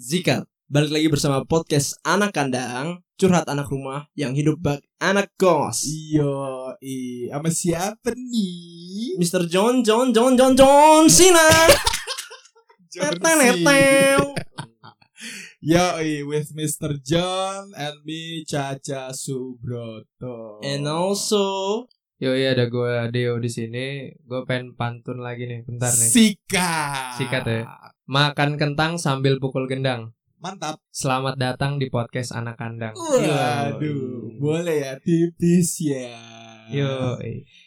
Zikat. Balik lagi bersama podcast Anak Kandang, curhat anak rumah yang hidup bak anak kos. Iyo, i, sama siapa nih? Mr. John John John John John. John Neteng. Yo, with Mr. John and me Caca Subroto. And also Yo iya ada gue Deo di sini. Gue pengen pantun lagi nih, bentar nih. Sikat. Sikat ya. Makan kentang sambil pukul gendang. Mantap. Selamat datang di podcast anak kandang. Waduh, boleh ya tipis ya. Yo,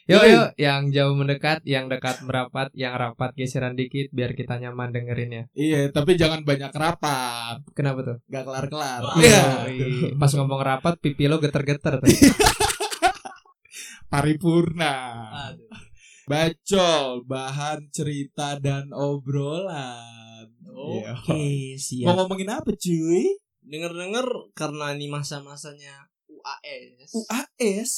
yo, yo, yang jauh mendekat, yang dekat merapat, yang rapat geseran dikit biar kita nyaman dengerinnya. Iya, tapi jangan banyak rapat. Kenapa tuh? Gak kelar-kelar. Iya. Iya. Pas ngomong rapat, pipi lo geter-geter. Paripurna. Bacol, bahan cerita dan obrolan. Iya. Oke, Mau siap. ngomongin apa cuy? Dengar-dengar karena ini masa-masanya UAS. UAS?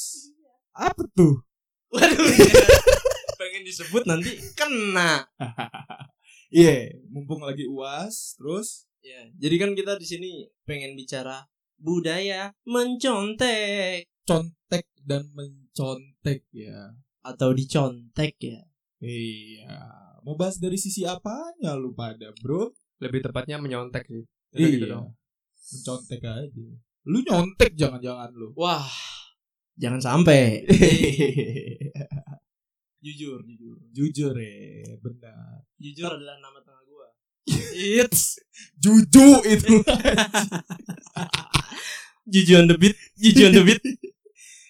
Apa tuh? Waduh. Pengen disebut nanti kena. Iya, mumpung lagi UAS, terus Ya, jadi kan kita di sini pengen bicara budaya mencontek contek dan mencontek ya. atau dicontek ya. Iya. Mau bahas dari sisi apanya lu pada, Bro? Lebih tepatnya menyontek sih. Udah Iya. gitu dong. Mencontek aja. Lu nyontek jangan-jangan lu. Wah, jangan sampai. jujur, jujur. Jujur ya, benar. Jujur adalah nama tengah gua. It's Juju itu. jujur on the beat, jujur on the beat.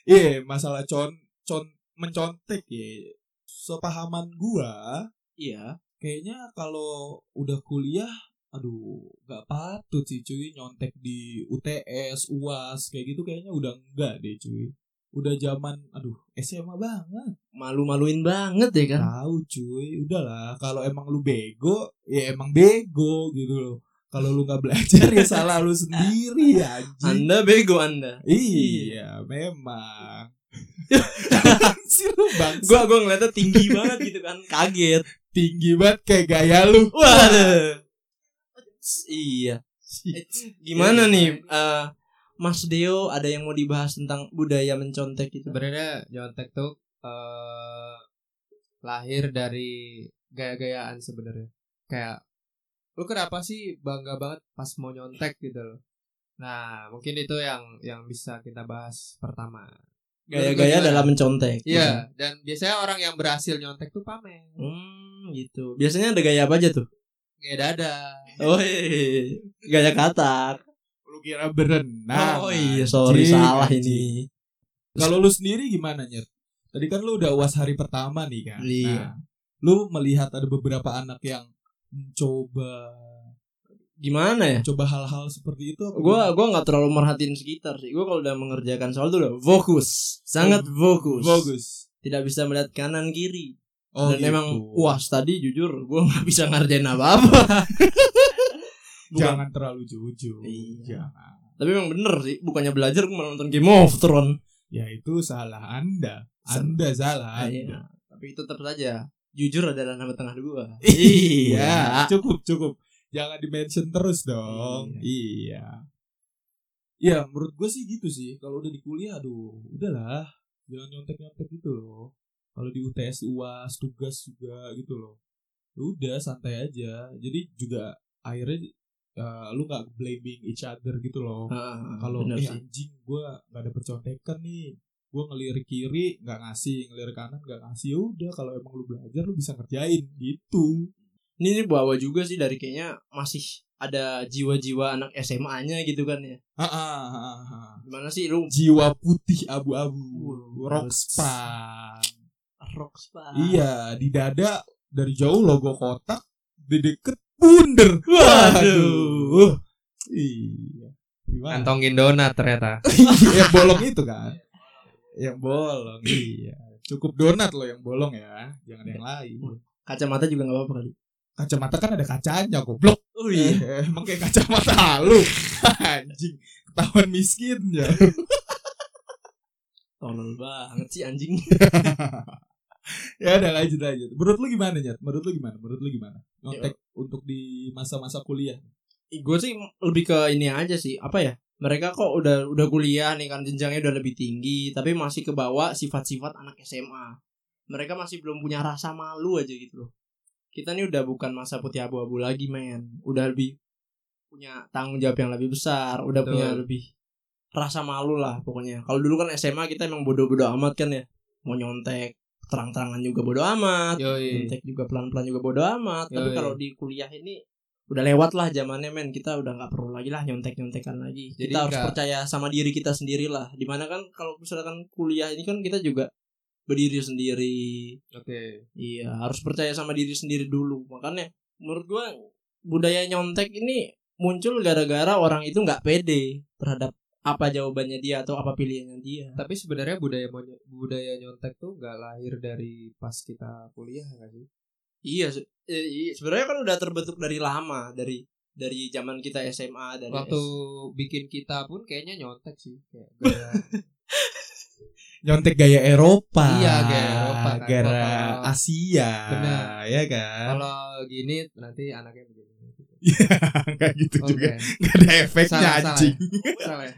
Iya, masalah con con mencontek ya. Sepahaman gua, Iya. kayaknya kalau udah kuliah aduh nggak patut sih cuy nyontek di UTS UAS kayak gitu kayaknya udah enggak deh cuy udah zaman aduh SMA banget Malu-maluin banget ya kan. tahu cuy udahlah kalau emang lu bego ya emang bego gitu loh kalau lu nggak belajar ya salah lu sendiri anjing Anda bego Anda. iya memang sih lu bang Gua gua ngeliatnya tinggi banget gitu kan. Kaget. tinggi banget kayak gaya lu Waduh. Iya. Eh, Gimana nih eh, Mas Deo ada yang mau dibahas tentang budaya mencontek itu? Sebenarnya nyontek tuh eh lahir dari gaya-gayaan sebenarnya. Kayak lu kenapa sih bangga banget pas mau nyontek gitu loh. Nah, mungkin itu yang yang bisa kita bahas pertama. Gaya-gaya dalam mencontek. Iya, dan biasanya orang yang berhasil nyontek tuh pamer. Hmm, gitu. Biasanya ada gaya apa aja tuh? Gaya dada. Oh, iya. gaya katak. lu kira berenang oh iya, sorry anjing, salah ini. Kalau lu sendiri gimana nyet? Tadi kan lu udah uas hari pertama nih kan. Iya. Nah, lu melihat ada beberapa anak yang mencoba Gimana ya? coba hal-hal seperti itu apa Gua gimana? gua nggak terlalu merhatiin sekitar sih. Gua kalau udah mengerjakan soal tuh udah fokus, sangat fokus. bagus. Tidak bisa melihat kanan kiri. Oh, Dan gitu. emang uas tadi jujur gua nggak bisa ngerjain apa-apa. Bukan- jangan terlalu jujur. Iya. Jangan. Tapi emang bener sih, bukannya belajar gua malah nonton Game of Thrones. Ya itu salah Anda. Anda salah. Iya. Tapi tetap saja jujur adalah nama tengah gua. Iya, cukup cukup. Jangan di-mention terus dong. Iya. Iya. Iya, menurut gue sih gitu sih. Kalau udah di kuliah, aduh, udahlah. Jangan nyontek-nyontek gitu loh. Kalau di UTS, UAS, tugas juga gitu loh. Udah santai aja. Jadi juga akhirnya eh, lu nggak blaming each other gitu loh. Kalau eh anjing gue nggak ada percontekan nih. Gue ngelirik kiri nggak ngasih, ngelirik kanan nggak ngasih. Ya udah kalau emang lu belajar lu bisa ngerjain gitu. Ini nih bawa juga sih dari kayaknya masih ada jiwa-jiwa anak SMA-nya gitu kan ya. Ah. Gimana sih lu Jiwa putih abu-abu, Wow. rockspan. rockstar? Iya, di dada dari jauh logo kotak, di deket bunder. Waduh. Iya. Gimana? Kantongin donat ternyata. yang bolong itu kan. Yang bolong, iya. Cukup donat loh yang bolong ya, jangan yang lain. Kacamata juga nggak apa-apa kali. Kacamata kan ada kacanya, goblok. Oh Eh, emang kayak kacamata lu. Anjing, ketahuan miskin ya. Tolol banget sih anjing. ya udah lanjut lanjut. Menurut lu gimana Nyat? Menurut lu gimana? Menurut lu gimana? Nyontek untuk di masa-masa kuliah. gue sih lebih ke ini aja sih apa ya mereka kok udah udah kuliah nih kan jenjangnya udah lebih tinggi tapi masih kebawa sifat-sifat anak SMA mereka masih belum punya rasa malu aja gitu loh. Kita nih udah bukan masa putih abu-abu lagi men. Udah lebih punya tanggung jawab yang lebih besar udah Betul. punya lebih rasa malu lah pokoknya. Kalau dulu kan SMA kita emang bodoh-bodoh amat kan ya. Mau nyontek terang-terangan juga bodoh amat. Nyontek juga pelan-pelan juga bodo amat. Tapi Yoi. kalau di kuliah ini udah lewat lah zamannya men. Kita udah nggak perlu lagi lah nyontek nyontekan lagi. Jadi kita harus nggak- percaya sama diri kita sendiri lah. Di mana kan kalau misalkan kuliah ini kan kita juga berdiri sendiri. Oke. iya harus percaya sama diri sendiri dulu. Makanya menurut gua budaya nyontek ini muncul gara-gara orang itu nggak pede terhadap apa jawabannya dia atau apa pilihannya dia. Tapi sebenarnya budaya budaya nyontek tuh nggak lahir dari pas kita kuliah nggak sih? Iya, eh, iya, sebenarnya kan udah terbentuk dari lama, dari dari zaman kita SMA dari Waktu S- bikin kita pun kayaknya nyontek sih. Kayak gaya- Nyontek gaya Eropa. Iya, gaya Eropa kan. Gara Kalau- Asia. Benar. Ya kan? Kalau gini nanti anaknya begini. Enggak gitu Oke. juga. Enggak ada efeknya Salah, salah anjing. Salah ya?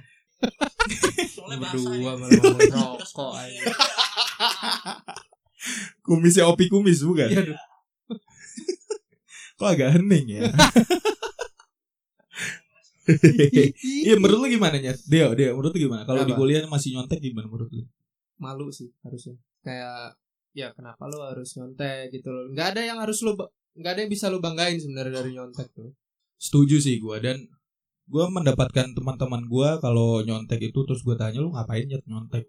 Soalnya bahasa Berdua malah rokok aja. Kumisnya opi kumis bukan? Iya. Kok agak hening ya? Iya menurut lu gimana ya? Deo, Deo, menurut lu gimana? Kalau di kuliah masih nyontek gimana menurut lu? malu sih harusnya kayak ya kenapa lu harus nyontek gitu loh nggak ada yang harus lu ba- nggak ada yang bisa lu banggain sebenarnya dari nyontek tuh Setuju sih gua dan gua mendapatkan teman-teman gua kalau nyontek itu terus gua tanya lu ngapain nyet nyontek?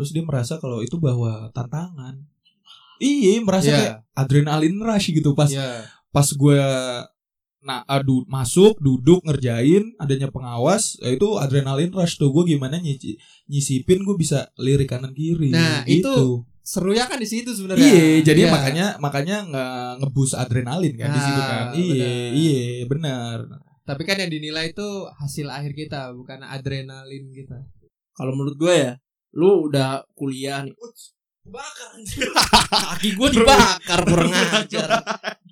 Terus dia merasa kalau itu bahwa tantangan. Iya, merasa kayak Iya, adrenalin rush gitu pas iya. Pas gue nah adu masuk duduk ngerjain adanya pengawas ya itu adrenalin rush tuh gue gimana nyisi, nyisipin gue bisa lirik kanan kiri Nah, gitu. serunya kan di situ sebenarnya iya jadi Iya. makanya makanya nggak ngebus adrenalin kan di situ kan iya benar. iya benar tapi kan yang dinilai itu hasil akhir kita bukan adrenalin kita Kalau menurut gue ya, lu udah kuliah nih. Uts, Bakar anjir. Kaki gue dibakar kurang ajar.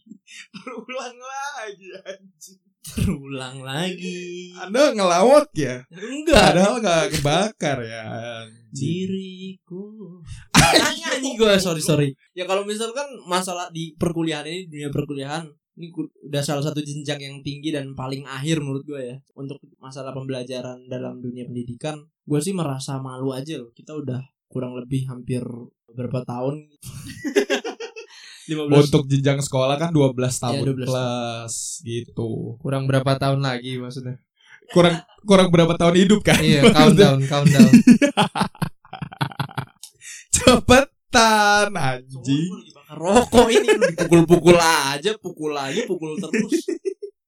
berulang lagi anjing. Terulang lagi. anda ngelawak ya? Enggak. padahal nggak kebakar ya diriku. Nyanyi nih gue sorry sorry. Ya kalau misalkan masalah di perkuliahan ini dunia perkuliahan ini udah salah satu jenjang yang tinggi dan paling akhir menurut gue ya. Untuk masalah pembelajaran dalam dunia pendidikan gue sih merasa malu aja loh. Kita udah kurang lebih hampir berapa tahun 15 untuk jenjang sekolah kan 12 tahun 12 plus gitu. Kurang berapa tahun lagi maksudnya? Kurang kurang berapa tahun hidup kan? Iya countdown countdown. Cepetan anjing. Gua lagi bakar rokok ini lu dipukul-pukul aja pukul lagi pukul terus.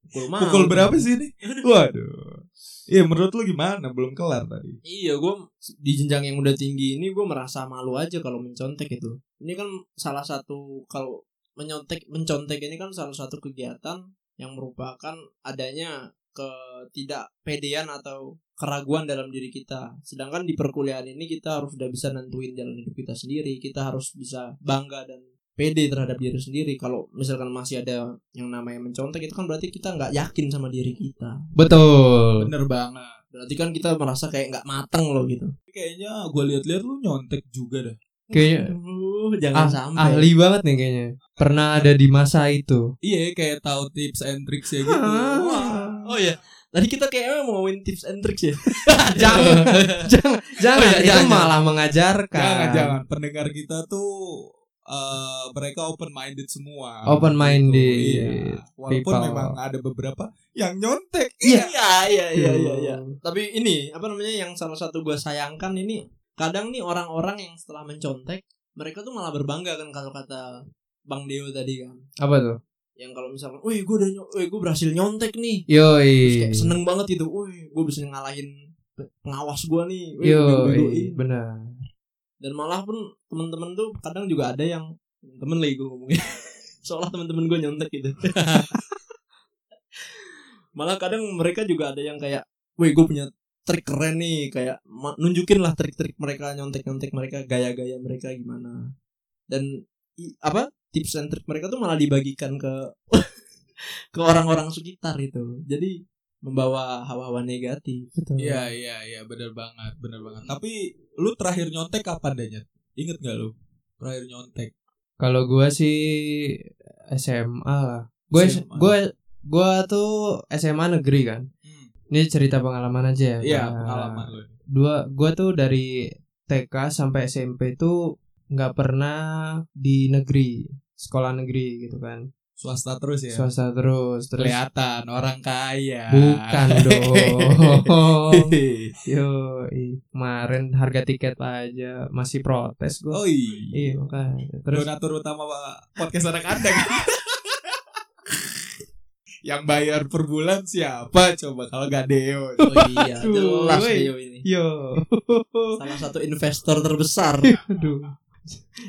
Pukul malu. pukul berapa sih ini? Waduh. Iya menurut lu gimana? Belum kelar tadi. Iya, gue di jenjang yang udah tinggi ini gue merasa malu aja kalau mencontek itu. Ini kan salah satu kalau menyontek mencontek ini kan salah satu kegiatan yang merupakan adanya ketidakpedean atau keraguan dalam diri kita. Sedangkan di perkuliahan ini kita harus udah bisa nentuin jalan hidup kita sendiri. Kita harus bisa bangga dan pede terhadap diri sendiri. Kalau misalkan masih ada yang namanya mencontek itu kan berarti kita nggak yakin sama diri kita. betul bener banget Berarti kan kita merasa kayak nggak mateng loh gitu. kayaknya gue lihat-lihat lu nyontek juga dah kayaknya Aduh, jangan ah- sampai. ahli banget nih kayaknya pernah ada di masa itu iya kayak tahu tips and tricks ya gitu Ah. Oh iya. Tadi kita kayaknya mau ngomongin tips and tricks ya. jangan jangan jangan Oh, iya, itu jangan, malah mengajarkan jangan jangan pendengar kita tuh eh, mereka open minded semua Open-minded Gitu, iya. walaupun people. memang ada beberapa yang nyontek Iya, iya, iya, iya, iya. Tuh. Tapi ini apa namanya yang salah satu gue sayangkan ini kadang nih orang-orang yang setelah mencontek mereka tuh malah berbangga kan kalau kata Bang Deo tadi kan. apa tuh Yang kalau misalkan, "Wih, gue udah wih, gue berhasil nyontek nih." Yoi kayak seneng banget gitu. "Wih, gue bisa ngalahin pe- pengawas gue nih." Wih, yoi bego-begoin." benar dan malah pun temen-temen tuh kadang juga ada yang temen lagi gue ngomongnya seolah temen-temen gue nyontek gitu malah kadang mereka juga ada yang kayak weh gue punya trik keren nih kayak nunjukin lah trik-trik mereka nyontek-nyontek mereka gaya-gaya mereka gimana dan i- apa tips and trik mereka tuh malah dibagikan ke ke orang-orang sekitar itu. Jadi membawa hawa-hawa negatif. Betul. Iya iya iya bener banget bener banget. Tapi lu terakhir nyontek kapan Danyat? Ingat gak lu? Terakhir nyontek. Kalau gua sih SMA lah. Gue gue gue tuh SMA negeri kan. Ini cerita pengalaman aja ya. Iya Nah, pengalaman lu. Dua gua tuh dari TK sampai SMP tuh nggak pernah di negeri, sekolah negeri gitu kan. Swasta terus ya. Swasta terus terus Kelihatan orang kaya. Bukan dong. Yo, kemarin harga tiket aja masih protes gua. Oh iya. Iya, makanya. Terus Donatur utama podcast anak anda kan? Yang bayar per bulan siapa coba kalau gak Deo? Oh iya, jelas. Deo ini. yo. Salah satu investor terbesar. Aduh.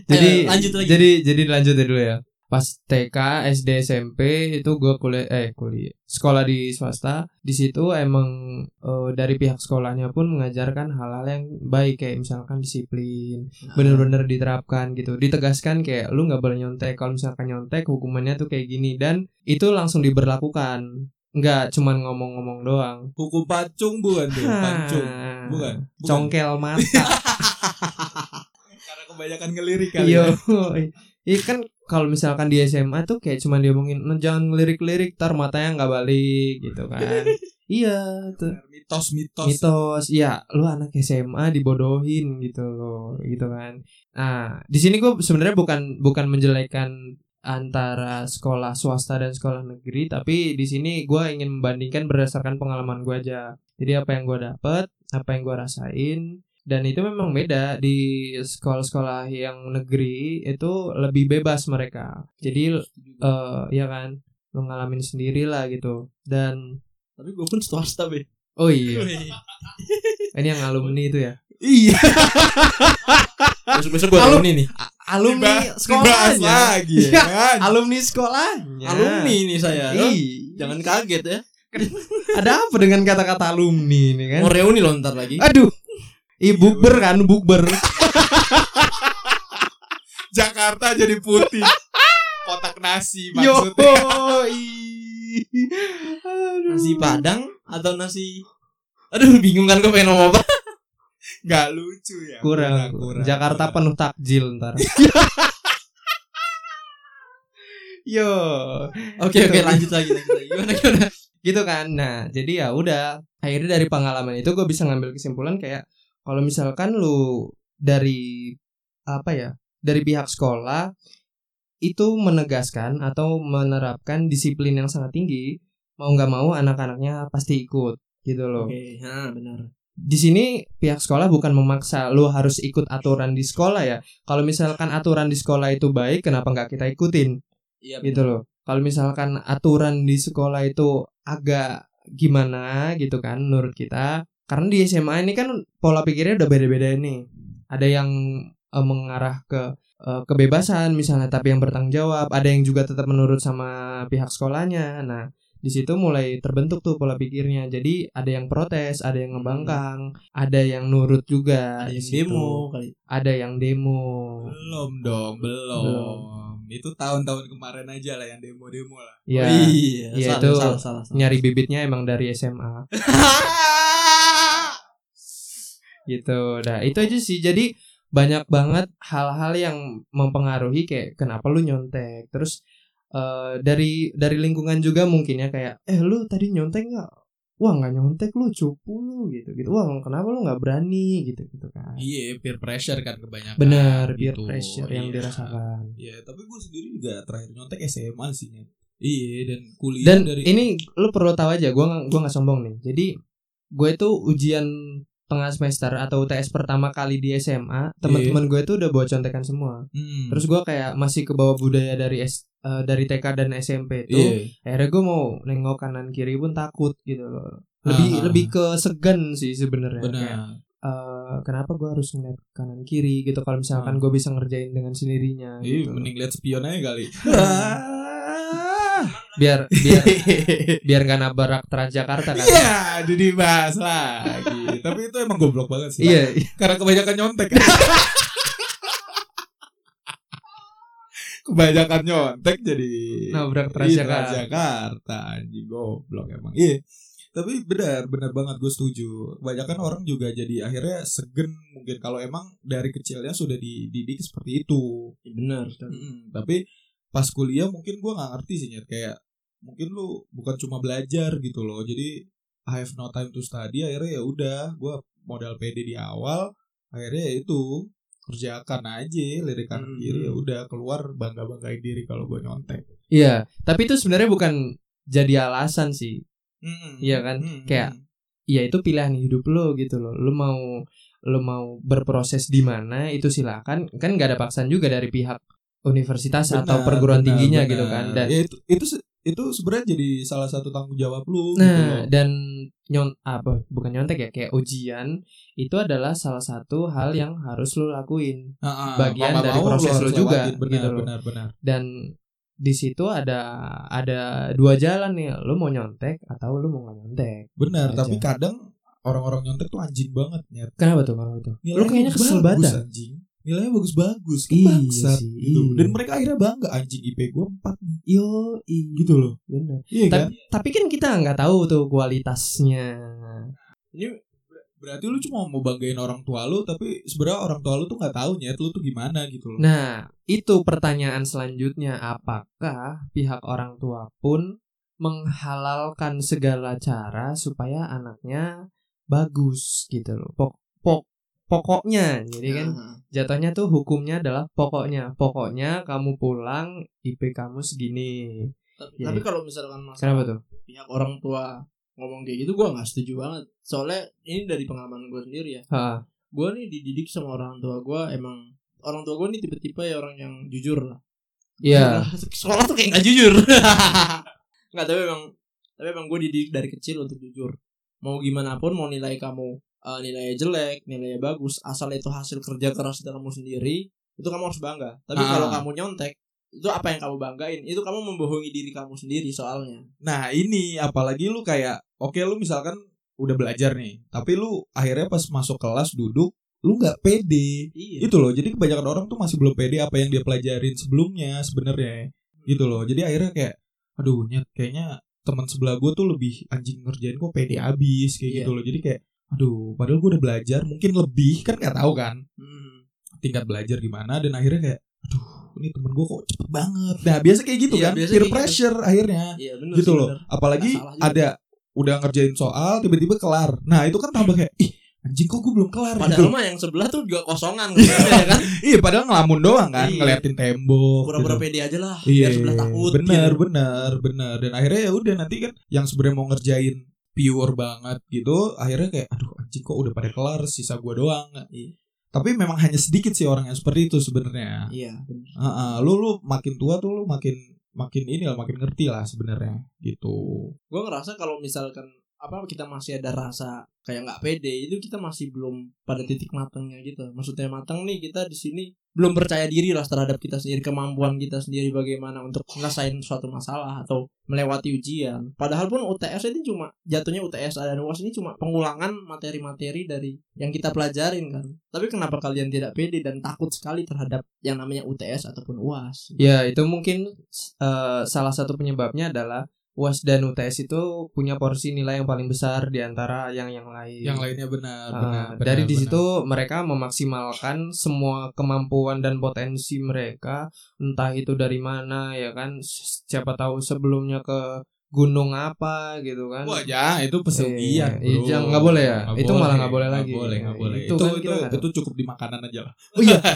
Jadi Ayo, lanjut lagi. Jadi jadi lanjut dulu ya. Pas TK, SD, SMP itu gue kuliah eh kuliah sekolah di swasta. Di situ emang eh, dari pihak sekolahnya pun mengajarkan hal-hal yang baik kayak misalkan disiplin, bener-bener diterapkan gitu. Ditegaskan kayak lu nggak boleh nyontek. Kalau misalkan nyontek hukumannya tuh kayak gini dan itu langsung diberlakukan. Nggak cuman ngomong-ngomong doang. Hukum pacung bukan tuh? Pancung. Hah. Bukan. Bukan. Congkel mata. Karena kebanyakan ngelirik kali. Iya, ya. iya kan kalau misalkan di SMA tuh kayak cuma diomongin "Nah, jangan ngelirik-lirik tar matanya nggak balik gitu kan. iya, tuh Mitos mitos. mitos. Iya, lu anak SMA dibodohin gitu loh, gitu kan. Nah, di sini gue sebenarnya bukan bukan menjelekan antara sekolah swasta dan sekolah negeri, tapi di sini gue ingin membandingkan berdasarkan pengalaman gue aja. Jadi apa yang gue dapet, apa yang gue rasain, dan itu memang beda di sekolah-sekolah yang negeri itu lebih bebas mereka. Jadi eh ya kan, lu ngalamin sendiri lah gitu. Dan Tapi gue pun swasta, Be. oh iya, ini yang alumni itu ya. Iya. Besok-besok gue Alum- alumni nih. Alumni sekolahnya. lagi ya Iya. kan? Alumni sekolahnya. Alumni nih saya. Ih, Jangan kaget ya. ada apa dengan kata-kata alumni ini kan? Mau reuni loh ntar lagi. Aduh. Ih, bukber kan, bukber. Jakarta jadi putih. Kotak nasi maksudnya. Nasi Padang atau nasi Aduh bingung kan gue pengen ngomong apa Gak lucu ya. kurang, Jakarta penuh takjil ntar. Yo, Oke oke lanjut lagi lanjut lagi Gimana gimana gitu kan. Nah, jadi ya udah. Akhirnya dari pengalaman itu gue bisa ngambil kesimpulan kayak kalau misalkan lu dari apa ya, dari pihak sekolah itu menegaskan atau menerapkan disiplin yang sangat tinggi, mau nggak mau anak-anaknya pasti ikut gitu loh. Oke ha benar di sini pihak sekolah bukan memaksa lu harus ikut aturan di sekolah ya. Kalau misalkan aturan di sekolah itu baik, kenapa nggak kita ikutin Iya gitu loh. Kalau misalkan aturan di sekolah itu agak gimana gitu kan menurut kita, karena di SMA ini kan pola pikirnya udah beda-beda nih. Ada yang eh, mengarah ke eh, kebebasan misalnya tapi yang bertanggung jawab, ada yang juga tetap menurut sama pihak sekolahnya. Nah, di situ mulai terbentuk tuh pola pikirnya. Jadi ada yang protes, ada yang ngebangkang, ada yang nurut juga. Ada yang situ. demo kali Ada yang demo. Belum dong, belum. Belum. Itu tahun-tahun kemarin aja lah yang demo-demo lah. Ya, Oh, Iya Iya, salah, itu salah, salah, salah. nyari bibitnya emang dari SMA. gitu. Nah, itu aja sih. Jadi banyak banget hal-hal yang mempengaruhi kayak kenapa lu nyontek. Terus eh, dari dari lingkungan juga mungkin ya kayak eh lu tadi nyontek nggak? Wah nggak nyontek lu cupu lu gitu gitu. Wah kenapa lu nggak berani gitu gitu kan? Iya, peer pressure kan kebanyakan. Benar peer gitu. pressure yang Iya. dirasakan. Iya, tapi gue sendiri juga terakhir nyontek SMA sih. Nyet. Iya, dan kuliah Dan dari ini lu perlu tahu aja, gua nggak- gua nggak sombong nih. Jadi gue itu ujian tengah semester atau UTS pertama kali di SMA, teman-teman gue itu udah bawa contekan semua. Hmm. Terus gua kayak masih ke bawah budaya dari S, eh, dari TK dan SMP itu. Iya. Akhirnya gue mau nengok kanan kiri pun takut gitu loh. Lebih Ah. lebih ke segan sih sebenarnya. Kayak, eh, kenapa gue harus ngeliat kanan kiri gitu kalau misalkan Ah. gue bisa ngerjain dengan sendirinya Iya, gitu. mending lihat spion aja kali. biar biar biar gak nabrak Transjakarta kan. Iya, jadi dibahas lagi. Tapi itu emang goblok banget sih. Iya, Karena kebanyakan nyontek. kebanyakan nyontek jadi Nabrak Iya, Transjakarta. Transjakarta anjing goblok emang iya tapi benar benar banget gue setuju kebanyakan orang juga jadi akhirnya segen mungkin kalau emang dari kecilnya sudah dididik seperti itu Iya, bener Mm-mm. tapi pas kuliah mungkin gue nggak ngerti sih Nyet. kayak mungkin lu bukan cuma belajar gitu loh jadi I have no time to study akhirnya ya udah gue modal PD di awal akhirnya ya itu kerjakan aja lirik kanan Hmm. kiri ya udah keluar bangga banggain diri kalau gue nyontek Iya, tapi itu sebenarnya bukan jadi alasan sih. Mm-mm. Iya kan? Mm-mm. Kayak Ya itu pilihan hidup lo gitu loh. Lo mau lo mau berproses di mana itu silakan. Kan nggak ada paksaan juga dari pihak universitas atau Benar, perguruan benar, tingginya benar. gitu kan. Dan Ya, itu itu itu sebenarnya jadi salah satu tanggung jawab lu gitu Nah, loh. dan nyon apa bukan nyontek ya kayak ujian itu adalah salah satu hal yang harus lo lakuin Ah, ah, bagian dari mau proses lu juga, lewatin. benar gitu loh. benar benar dan di situ ada ada dua jalan nih lo mau nyontek atau lo mau nggak nyontek benar Aja. tapi kadang orang-orang nyontek tuh anjing banget Nyet. kenapa tuh kenapa tuh lo kayaknya kesel banget anjing nilainya bagus-bagus kan Iya bangsat sih, gitu. Iya. dan mereka akhirnya bangga anjing IP gue 4 nih. Yo gitu loh. Bener. Iya kan? tapi, kan kita nggak tahu tuh kualitasnya. Ini berarti lu cuma mau banggain orang tua lu tapi sebenarnya orang tua lu tuh nggak tahu nyet lu tuh gimana gitu loh. Nah, itu pertanyaan selanjutnya. Apakah pihak orang tua pun menghalalkan segala cara supaya anaknya bagus gitu loh. Pok, pokoknya. Jadi kan Nah, jatuhnya tuh hukumnya adalah pokoknya. Pokoknya kamu pulang IP kamu segini. tapi, Iya, tapi iya. kalau misalkan masalah Kenapa tuh? pihak orang tua ngomong kayak gitu gue nggak setuju banget soalnya ini dari pengalaman gue sendiri ya Ha, gue nih dididik sama orang tua gue emang orang tua gue nih tipe-tipe ya orang yang jujur lah Iya. sekolah tuh kayak nggak jujur nggak tapi emang tapi emang gue dididik dari kecil untuk jujur mau gimana pun mau nilai kamu eh, nilainya jelek nilainya bagus asal itu hasil kerja keras dari kamu sendiri itu kamu harus bangga tapi Ah. kalau kamu nyontek itu apa yang kamu banggain itu kamu membohongi diri kamu sendiri soalnya Nah ini apalagi lu kayak oke lu misalkan udah belajar nih, tapi lu akhirnya pas masuk kelas duduk lu nggak pede. iya Itu loh. Jadi kebanyakan orang tuh masih belum pede apa yang dia pelajarin sebelumnya sebenarnya. Gitu loh. Jadi akhirnya kayak aduh nyet kayaknya teman sebelah gue tuh lebih anjing ngerjain kok pede abis kayak Iya. gitu loh. Jadi kayak aduh padahal gue udah belajar mungkin lebih kan nggak tahu kan Hmm. tingkat belajar gimana dan akhirnya kayak aduh ini temen gue kok cepet banget nah biasa kayak gitu Iya, kan peer gitu. pressure akhirnya iya bener gitu sih, loh bener. apalagi ada udah ngerjain soal tiba-tiba kelar nah itu kan tambah kayak ih anjing kok gue belum kelar Padahal gitu mah yang sebelah tuh juga kosongan ya kan. iya padahal ngelamun doang kan Iya. ngeliatin tembok Pura-pura gitu. pede aja lah iya biar sebelah takut. bener gitu. bener bener dan akhirnya ya udah nanti kan yang sebenarnya mau ngerjain pure banget gitu akhirnya kayak aduh anjing kok udah pada kelar sisa gue doang Iya. tapi memang hanya sedikit sih orang yang seperti itu sebenarnya Iya, bener. Heeh, lu lu makin tua tuh lu makin makin ini lah makin ngerti lah sebenarnya gitu Gue ngerasa kalau misalkan apa kita masih ada rasa kayak nggak pede itu kita masih belum pada titik matangnya gitu. Maksudnya matang nih kita di sini belum percaya diri lah terhadap kita sendiri kemampuan kita sendiri bagaimana untuk menyelesaikan suatu masalah atau melewati ujian. Padahal pun UTS ini cuma jatuhnya UTS dan UAS ini cuma pengulangan materi-materi dari yang kita pelajarin kan. Tapi kenapa kalian tidak pede dan takut sekali terhadap yang namanya UTS ataupun UAS? Ya, itu mungkin eh, salah satu penyebabnya adalah UAS dan UTS itu punya porsi nilai yang paling besar di antara yang yang lain. yang lainnya benar Ah, benar, benar dari di benar. situ mereka memaksimalkan semua kemampuan dan potensi mereka, entah itu dari mana ya kan, siapa tahu sebelumnya ke gunung apa gitu kan. Wah ya itu pesugihan Iya, iya, jangan- nggak boleh ya? Nggak Itu malah nggak boleh nggak lagi. boleh nggak boleh Itu itu kan itu, itu cukup di makanan aja lah Oh iya.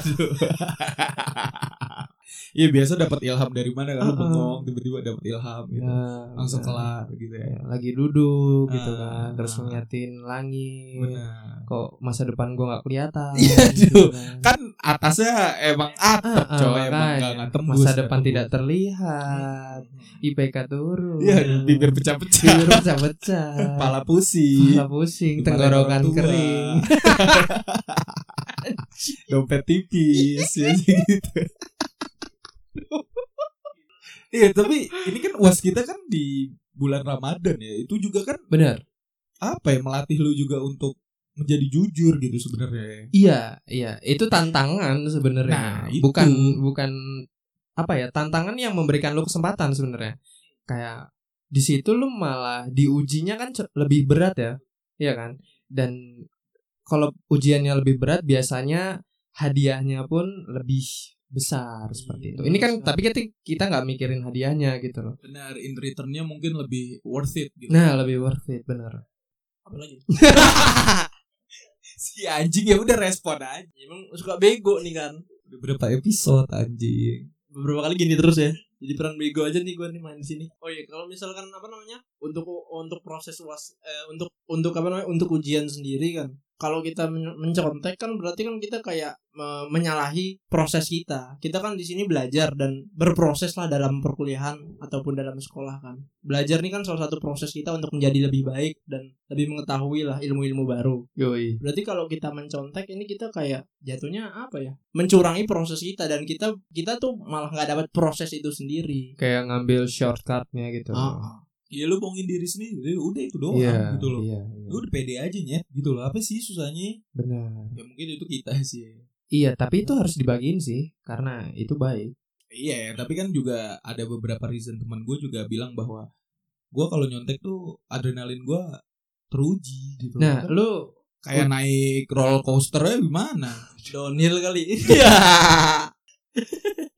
Iya biasa dapat ilham dari mana kan Uh-uh. bengong tiba-tiba dapat ilham gitu Ya, langsung benar. kelar gitu ya Ya, lagi duduk gitu Ah, kan, terus ah. ngeliatin langit. benar Kok masa depan gua nggak kelihatan? Iya, gitu aduh. kan atasnya emang atap Ah, ah, coy emang nggak tembus masa depan tembus. tidak terlihat IPK turun Iya, bibir pecah-pecah. bibir pecah-pecah Kepala pusing. Kepala pusing tenggorokan kering Dompet tipis ya gitu. Iya, tapi ini kan UAS kita kan di bulan Ramadan ya. Itu juga kan benar apa ya melatih lu juga untuk menjadi jujur gitu sebenarnya. iya iya itu tantangan sebenarnya Nah, itu. bukan bukan apa ya tantangan yang memberikan lu kesempatan sebenarnya kayak di situ lu malah diujinya kan lebih berat ya iya kan dan kalau ujiannya lebih berat biasanya hadiahnya pun lebih besar seperti itu. Ini kan besar. tapi kita kita nggak mikirin hadiahnya gitu loh. Benar in returnnya mungkin lebih worth it gitu. Nah lebih worth it bener apa lagi? Si anjing ya udah respon aja. Emang suka bego nih kan udah berapa episode anjing? Beberapa kali gini terus ya. Jadi peran bego aja nih gue nih main di sini. Oh iya kalau misalkan apa namanya? Untuk untuk proses uas eh, untuk untuk apa namanya? Untuk ujian sendiri kan kalau kita men- mencontek kan berarti kan kita kayak me- menyalahi proses kita. Kita kan di sini belajar dan berproses lah dalam perkuliahan ataupun dalam sekolah kan. Belajar nih kan salah satu proses kita untuk menjadi lebih baik dan lebih mengetahui lah ilmu-ilmu baru. Yoi. Berarti kalau kita mencontek ini kita kayak jatuhnya apa ya? Mencurangi proses kita dan kita kita tuh malah nggak dapat proses itu sendiri. kayak ngambil shortcutnya gitu. Ah, ya lu bohongin diri sendiri udah itu doang iya gitu loh iya, iya. lu udah pede aja nyet gitu loh apa sih susahnya benar ya mungkin itu kita sih iya tapi itu harus dibagiin sih karena itu baik Iya, tapi kan juga ada beberapa reason teman gue juga bilang bahwa gue kalau nyontek tuh adrenalin gue teruji gitu. nah Kan lu kayak naik roller coasternya gimana? downhill kali. Iya.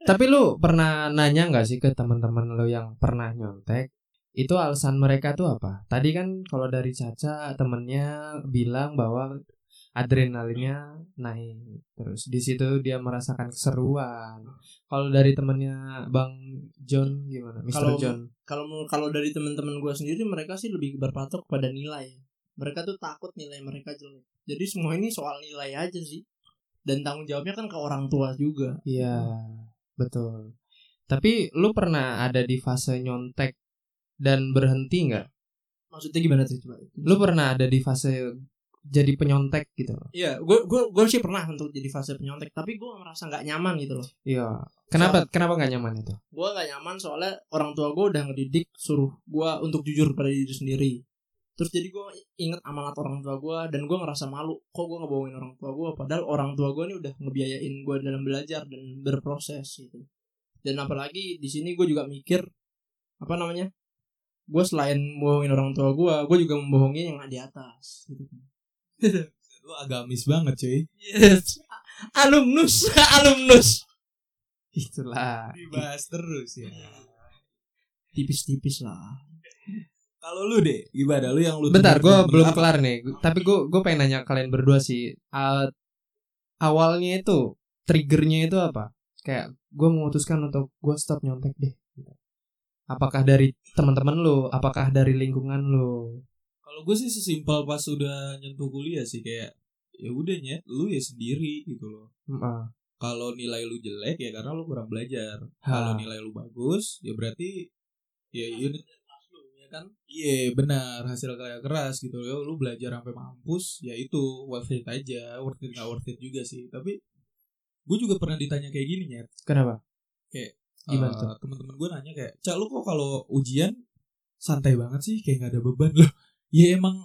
Tapi lu pernah nanya nggak sih ke teman-teman lu yang pernah nyontek? Itu alasan mereka tuh apa? Tadi kan kalau dari Caca temennya bilang bahwa adrenalinnya naik. Terus di situ dia merasakan keseruan. Kalau dari temennya Bang John gimana? Mr. Kalau- John. kalau kalau dari teman-teman gue sendiri mereka sih lebih berpatok pada nilai. Mereka tuh takut nilai mereka jelek. Jadi semua ini soal nilai aja sih. Dan tanggung jawabnya kan ke orang tua juga. Iya, betul. Tapi lu pernah ada di fase nyontek dan berhenti nggak? Maksudnya gimana coba? Lu pernah ada di fase jadi penyontek gitu? Iya, gue gue gue sih pernah untuk jadi fase penyontek, tapi gue merasa nggak nyaman gitu loh. Iya. Kenapa kenapa nggak nyaman itu? gue gak nyaman soalnya orang tua gue udah ngedidik suruh gue untuk jujur pada diri sendiri terus jadi gue inget amanat orang tua gue dan gue ngerasa malu kok gue ngebohongin orang tua gue padahal orang tua gue nih udah ngebiayain gue dalam belajar dan berproses gitu dan apalagi di sini gue juga mikir apa namanya gue selain bohongin orang tua gue gue juga membohongi yang di atas gitu Lu agamis banget cuy. yes alumnus alumnus Itulah. Dibahas terus ya. tipis-tipis lah Kalau lu deh, gimana? Lu yang lu Bentar, gue belum apa? kelar nih. Tapi gue gue pengen nanya kalian berdua sih. Uh, awalnya itu triggernya itu apa? Kayak gue memutuskan untuk gue stop nyontek deh. Apakah dari teman-teman lu? Apakah dari lingkungan lu? Kalau gue sih sesimpel pas udah nyentuh kuliah sih kayak ya udah nyet, lu ya sendiri gitu loh. Ah, Kalau nilai lu jelek ya karena lu kurang belajar. Kalau nilai lu bagus ya berarti ya unit ya kan Iya benar hasil karya keras gitu loh lu belajar sampai mampus ya itu worth it aja worth it nggak worth it juga sih tapi gue juga pernah ditanya kayak gini ya Kenapa? Gimana tuh? teman-teman gue nanya kayak cak lu kok kalau ujian santai banget sih kayak nggak ada beban loh ya emang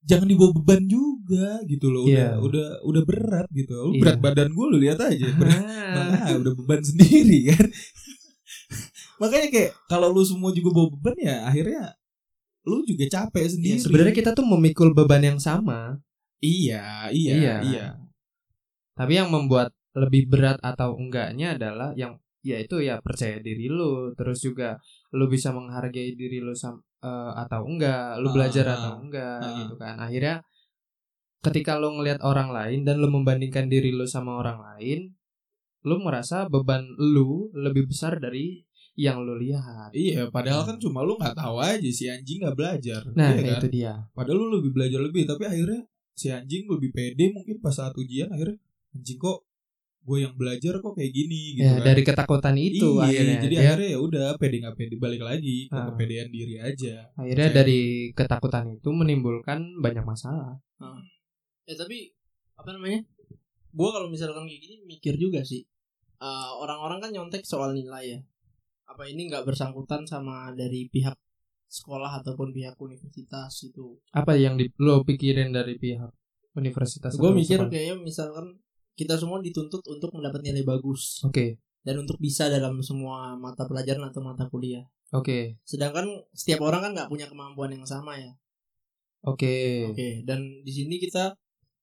jangan dibawa beban juga gitu loh udah Iya. udah udah berat gitu lu Iya. berat badan gue lu lihat aja berat Ah, Nah, udah beban sendiri kan. Makanya kayak kalau lu semua juga bawa beban ya akhirnya lu juga capek iya, sendiri. sebenarnya kita tuh memikul beban yang sama. iya, iya, Iya. iya. Tapi yang membuat lebih berat atau enggaknya adalah yang ya itu ya percaya diri lu, terus juga lu bisa menghargai diri lu sam, eh, atau enggak, lu Ah, belajar ah, atau enggak ah. gitu kan. Akhirnya ketika lu ngelihat orang lain dan lu membandingkan diri lu sama orang lain, lu merasa beban lu lebih besar dari yang lu lihat. Iya, padahal kan cuma lu nggak tahu aja si anjing nggak belajar. Nah, Iya kan? itu dia. Padahal lu lebih belajar lebih, tapi akhirnya si anjing lebih pede mungkin pas saat ujian akhirnya anjing kok gue yang belajar kok kayak gini gitu Ya, kan. dari ketakutan itu iya, akhirnya jadi dia akhirnya ya udah pede nggak pede balik lagi ke Ah. kepedean diri aja. akhirnya dari ketakutan itu menimbulkan banyak masalah. ya tapi apa namanya gue kalau misalkan kayak gini mikir juga sih Eh, orang-orang kan nyontek soal nilai ya apa ini nggak bersangkutan sama dari pihak sekolah ataupun pihak universitas itu apa yang di, lo pikirin dari pihak universitas gue mikir sekolah? kayaknya misalkan kita semua dituntut untuk mendapat nilai bagus oke dan untuk bisa dalam semua mata pelajaran atau mata kuliah. Oke. Sedangkan setiap orang kan nggak punya kemampuan yang sama ya. Oke. Oke, dan di sini kita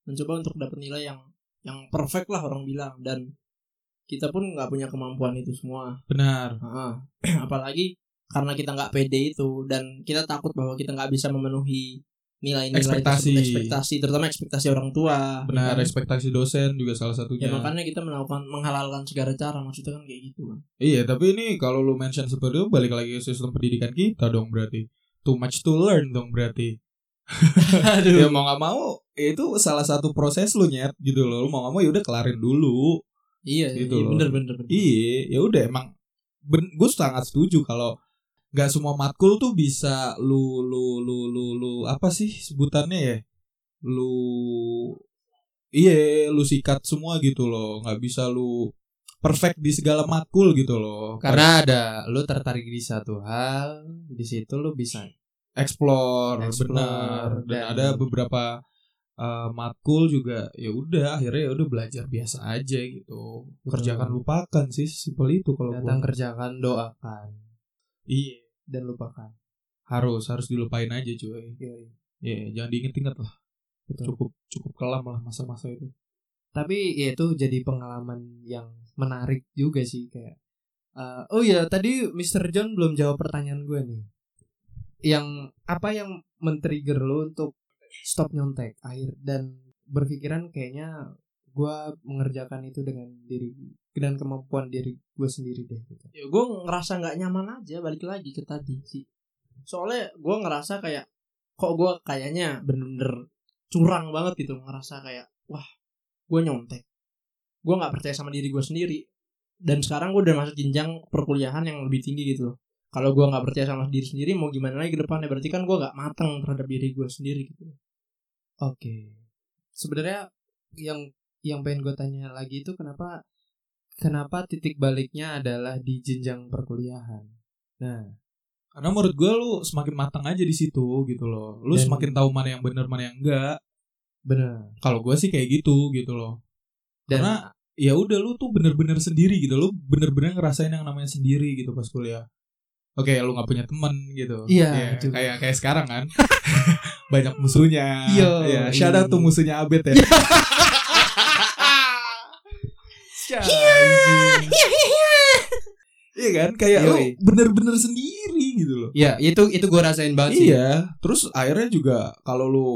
mencoba untuk dapat nilai yang yang perfect lah orang bilang dan kita pun nggak punya kemampuan itu semua. Benar. Heeh. apalagi karena kita nggak pede itu dan kita takut bahwa kita nggak bisa memenuhi nilai-nilai Ekspektasi. tersebut, ekspektasi terutama ekspektasi orang tua Benar, ya kan? ekspektasi dosen juga salah ya satunya. makanya kita melakukan menghalalkan segala cara maksudnya kan kayak gitu kan Iya, tapi ini kalau lu mention seperti itu balik lagi ke sistem pendidikan kita dong berarti. Too much to learn dong berarti. ya mau gak mau ya itu salah satu proses lu nyet gitu loh. Lu mau gak mau ya udah kelarin dulu. iya Gitu iya, loh. bener bener bener Iya, ya udah emang ben, gue sangat setuju kalau nggak semua matkul tuh bisa lu lu lu lu lu apa sih sebutannya ya? Lu iya, lu sikat semua gitu loh. nggak bisa lu perfect di segala matkul gitu loh. Karena ada lu tertarik di satu hal, di situ lu bisa explore, Explore, benar dan, dan- ada beberapa uh, matkul juga ya udah akhirnya ya udah belajar biasa aja gitu kerjakan lupakan sih simpel itu kalau datang gua kerjakan, doakan iya dan lupakan. harus harus dilupain aja cuy Iya, jangan diinget-inget lah Betul. cukup cukup kelam lah masa-masa itu Tapi ya itu jadi pengalaman yang menarik juga sih kayak. eh, oh ya tadi Mr. John belum jawab pertanyaan gue nih. Yang apa yang men-trigger lo untuk stop nyontek akhir dan berpikiran kayaknya gue mengerjakan itu dengan diri dan kemampuan diri gue sendiri deh. Gitu. ya gue ngerasa nggak nyaman aja balik lagi ke tadi sih soalnya gue ngerasa kayak kok gue kayaknya bener-bener curang banget gitu ngerasa kayak wah gue nyontek gue nggak percaya sama diri gue sendiri dan sekarang gue udah masuk jenjang perkuliahan yang lebih tinggi gitu loh kalau gue nggak percaya sama diri sendiri mau gimana lagi ke depannya berarti kan gue nggak matang terhadap diri gue sendiri gitu Oke. Sebenarnya yang yang pengen gue tanya lagi itu kenapa kenapa titik baliknya adalah di jenjang perkuliahan. Nah, karena menurut gue lu semakin matang aja di situ gitu loh. Lu Dan- semakin tahu mana yang benar mana yang enggak. Benar. kalau gue sih kayak gitu gitu loh. Dan Karena- ya udah lu tuh bener-bener sendiri gitu. Lu bener-bener ngerasain yang namanya sendiri gitu pas kuliah. Oke lu nggak punya teman gitu. Iya, Ya, juga. kayak kayak sekarang kan. Banyak musuhnya. Iya, ya shout out tuh musuhnya Abed ya iya. Kan? Kayak lu Yoi. bener-bener sendiri gitu loh. Ya itu itu gue rasain banget sih. iya. Terus akhirnya juga kalau lu